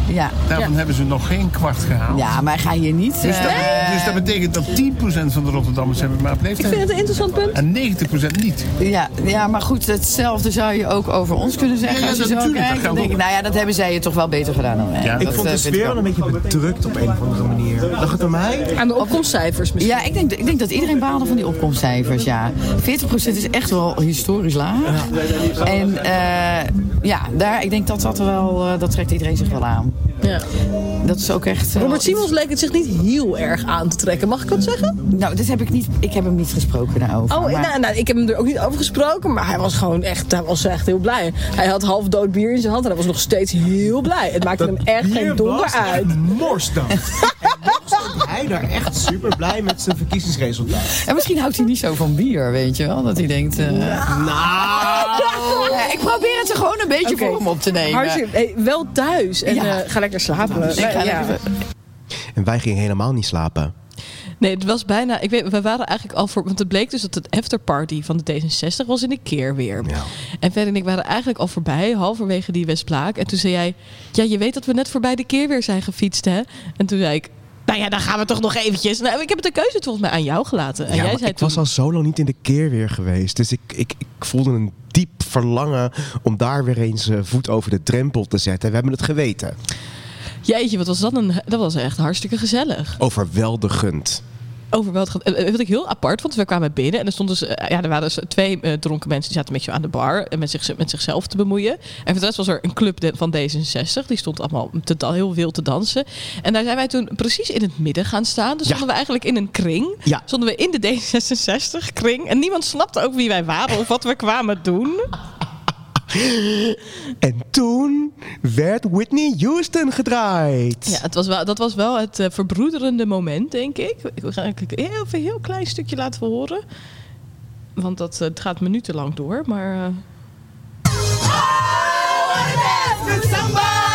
Ja. Daarvan hebben ze nog geen kwart gehaald. Ja, maar ga je niet... Dus, dat, eh, dus dat betekent dat 10% van de Rotterdammers hebben maar op ik leeftijd. vind het een interessant punt. En 90% niet. Ja, ja, maar goed, hetzelfde zou je ook over ons kunnen zeggen. Ja, ja, als je zo natuurlijk, kijkt, dan denk ik, nou ja, dat hebben zij het toch wel beter gedaan dan wij. Ja, Ik Dat, vond eh, de vind sfeer een beetje bedrukt op een of andere manier. Lag het aan mij? Aan de opkomstcijfers misschien. Ja, ik denk, ik denk dat iedereen baalde van die opkomstcijfers, ja. 40% is echt wel historisch laag. En eh, ja, daar, ik denk dat dat wel, eh, dat trekt iedereen zich wel aan. Ja. Dat is ook echt... eh, Robert Simons leek het zich niet heel erg aan te trekken. Mag ik dat zeggen? Nou, dit heb ik niet, ik heb hem niet gesproken daarover. Oh, maar- nou, nou, ik heb hem er ook niet over gesproken, maar hij was gewoon echt, hij was echt heel blij. Hij had half dood bier in zijn hand en hij was nog steeds heel blij. Het maakte hem echt geen donder uit. Mors dan. hij daar echt super blij met zijn verkiezingsresultaat. En misschien houdt hij niet zo van bier, weet je wel? Dat hij denkt... eh, Ja, ik probeer het er gewoon een beetje voor hem op te nemen. Hey, wel thuis en Ja. eh, ga lekker slapen. Ik ga Ja. lekker- En wij gingen helemaal niet slapen. Nee, het was bijna. Ik weet, we waren eigenlijk al voor. Want het bleek dus dat het afterparty van de D66 was in de keer weer. Ja. En Ver en ik waren eigenlijk al voorbij, halverwege die Westplaak. En toen zei jij: Ja, je weet dat we net voorbij de keer weer zijn gefietst, hè? En toen zei ik. Nou ja, dan gaan we toch nog eventjes. Nou, ik heb het de keuze volgens mij aan jou gelaten. En ja, jij zei ik toen, was al zo lang niet in de keerweer geweest. Dus ik, ik, ik voelde een diep verlangen om daar weer eens eh, voet over de drempel te zetten. We hebben het geweten. Jeetje, wat was dat een... Dat was echt hartstikke gezellig. Overweldigend. Overweldigend. Eh, Wat ik heel apart vond, we kwamen binnen en er stonden dus, eh, ja, er waren dus twee eh, dronken mensen die zaten een beetje aan de bar en met, zich, met zichzelf te bemoeien. En voor de rest was er een club de- van D66, die stond allemaal te, heel wild te dansen. En daar zijn wij toen precies in het midden gaan staan. Dus stonden we eigenlijk in een kring. Ja. Stonden we in de D66 kring en niemand snapte ook wie wij waren of wat we kwamen doen. En toen werd Whitney Houston gedraaid. Ja, het was wel, dat was wel het eh, verbroederende moment, denk ik. Ik ga eigenlijk een heel, heel klein stukje laten horen. Want dat, eh, het gaat minutenlang door, maar... eh, Er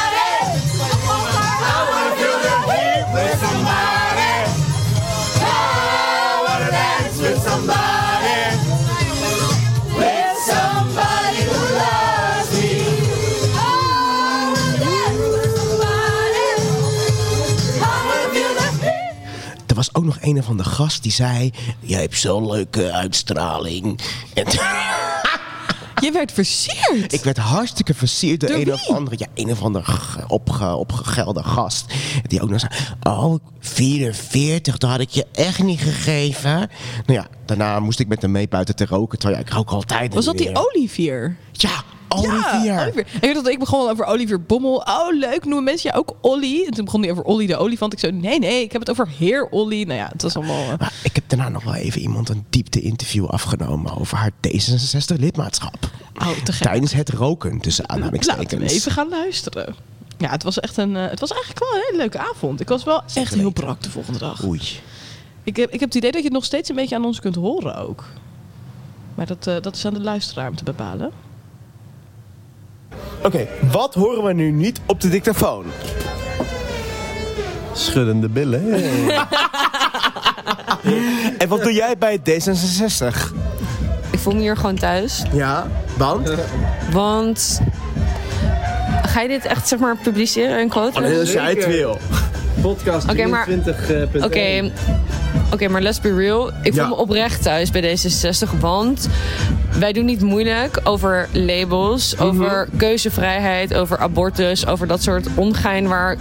ook nog een van de gast die zei... Jij hebt zo'n leuke uitstraling. En Je werd versierd. Ik werd hartstikke versierd door, Door een of andere, ja, een of andere opge, opgegelde gast. Die ook nog zei, oh, 44, dat had ik je echt niet gegeven. Nou ja, daarna moest ik met hem mee buiten te roken, terwijl ja, ik rook altijd was dat die. Olivier? Ja, Olivier. Ja, Olivier. Ik, weet dat ik begon over Olivier Bommel. Oh, leuk. Noemen mensen jou ook Olly? En toen begon hij over Olly de olifant. Ik zo, nee, nee, ik heb het over heer Olly. Nou ja, het was allemaal... eh, Maar ik heb daarna nog wel even iemand een diepte-interview afgenomen over haar D66-lidmaatschap. Oh, te gek. Tijdens het roken, tussen Laten we aanhalingstekens. even gaan luisteren. Ja, het was echt een... eh, het was eigenlijk wel een hele leuke avond. Ik was wel echt heel brak de volgende dag. Oei. Ik heb, ik heb het idee dat je het nog steeds een beetje aan ons kunt horen ook. Maar dat, eh, dat is aan de luisteraar om te bepalen. Oké, wat horen we nu niet op de dictafoon? Schuddende billen. en wat doe jij bij D66? Ik voel me hier gewoon thuis. Ja, want? Want ga je dit echt zeg maar publiceren en quoten? Alleen als jij het wil. Podcast Oké, maar- 23. Oké, oké, maar let's be real. Ik voel Ja. me oprecht thuis bij D66, want wij doen niet moeilijk over labels, Mhm. over keuzevrijheid, over abortus, over dat soort ongein waar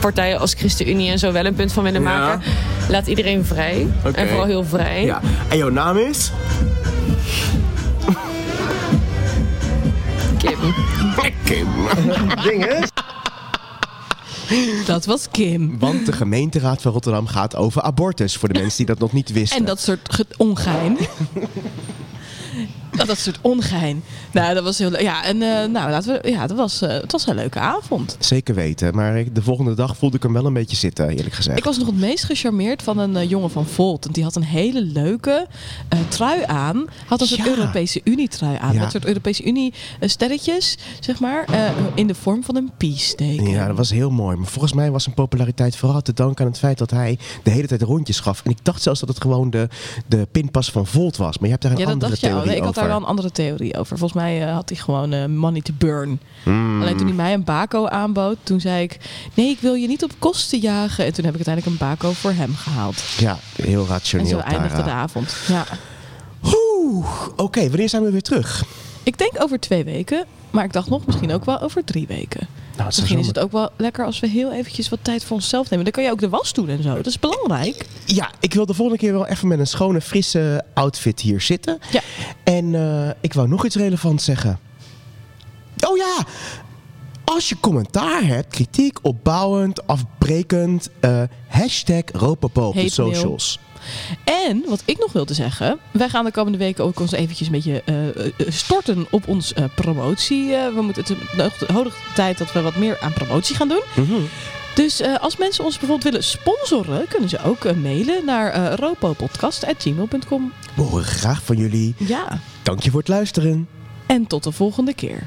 partijen als ChristenUnie en zo wel een punt van willen Ja. maken. Laat iedereen vrij. En vooral heel vrij. Ja. En jouw naam is? Kim. Kim. Dinges. Dat was Kim. Want de gemeenteraad van Rotterdam gaat over abortus. Voor de mensen die dat nog niet wisten. En dat soort ge- ongein. dat, dat soort ongein. Nou, dat was heel leuk. Ja, en eh, nou, laten we, ja, dat was, eh, het was een leuke avond. Zeker weten. Maar ik- de volgende dag voelde ik hem wel een beetje zitten, eerlijk gezegd. Ik was nog het meest gecharmeerd van een eh, jongen van Volt. Want die had een hele leuke trui aan. Had een soort Ja. Europese Unie trui aan. Ja. Met soort Europese Unie eh, sterretjes, zeg maar. in de vorm van een peace teken. Ja, dat was heel mooi. Maar volgens mij was zijn populariteit vooral te danken aan het feit dat hij de hele tijd rondjes gaf. En ik dacht zelfs dat het gewoon de, de pinpas van Volt was. Maar je hebt daar een Ja, andere theorie had daar wel een andere theorie over. Volgens mij eh, had hij gewoon eh, money to burn. Hmm. Alleen toen hij mij een bako aanbood, toen zei ik... Nee, ik wil je niet op kosten jagen. En toen heb ik uiteindelijk een bako voor hem gehaald. Ja, heel En rationeel. zo eindigde Tara. de avond. Ja. Oké, wanneer zijn we weer terug? Ik denk over twee weken. Maar ik dacht nog misschien ook wel over drie weken. Nou, Misschien is het ook wel lekker als we heel eventjes wat tijd voor onszelf nemen. Dan kan je ook de was doen en zo. Dat is belangrijk. Ja, ik wil de volgende keer wel even met een schone, frisse outfit hier zitten. Ja. En eh, ik wou nog iets relevants zeggen. Oh ja! Als je commentaar hebt, kritiek, opbouwend, afbrekend, eh, hashtag Ropopo op de mail. En wat ik nog wilde zeggen. Wij gaan de komende weken ook ons eventjes een beetje eh, eh, storten op ons eh, promotie. Eh, we moeten het de hoogste tijd dat we wat meer aan promotie gaan doen. Mhm. Dus eh, als mensen ons bijvoorbeeld willen sponsoren, kunnen ze ook eh, mailen naar eh ropopodcast.gmail.com. We horen graag van jullie. Ja, Dank je voor het luisteren. en tot de volgende keer.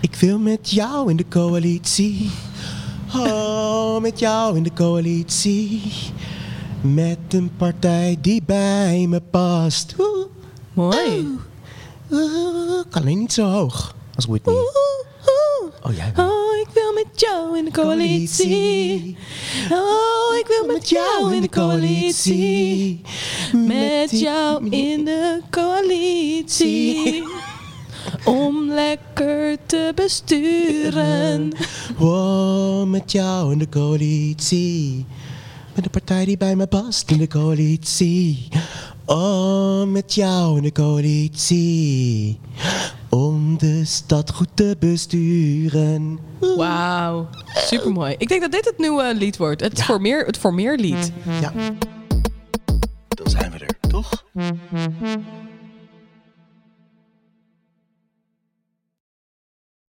Ik wil met jou in de coalitie. Oh, met jou in de coalitie. Met een partij die bij me past. Oeh, Mooi. oeh, kan alleen niet zo hoog als Whitney. Oh, jij wel. Oh, ik wil met jou in de coalitie. Oh, ik wil met jou in de coalitie. Met jou in de coalitie. Om lekker te besturen. Wow, met jou in de coalitie. Met de partij die bij me past in de coalitie. Oh, met jou in de coalitie. Om de stad goed te besturen. Wauw, supermooi. Ik denk dat dit het nieuwe lied wordt. Het, formeer, het formeerlied. Ja. Dan zijn we er, toch?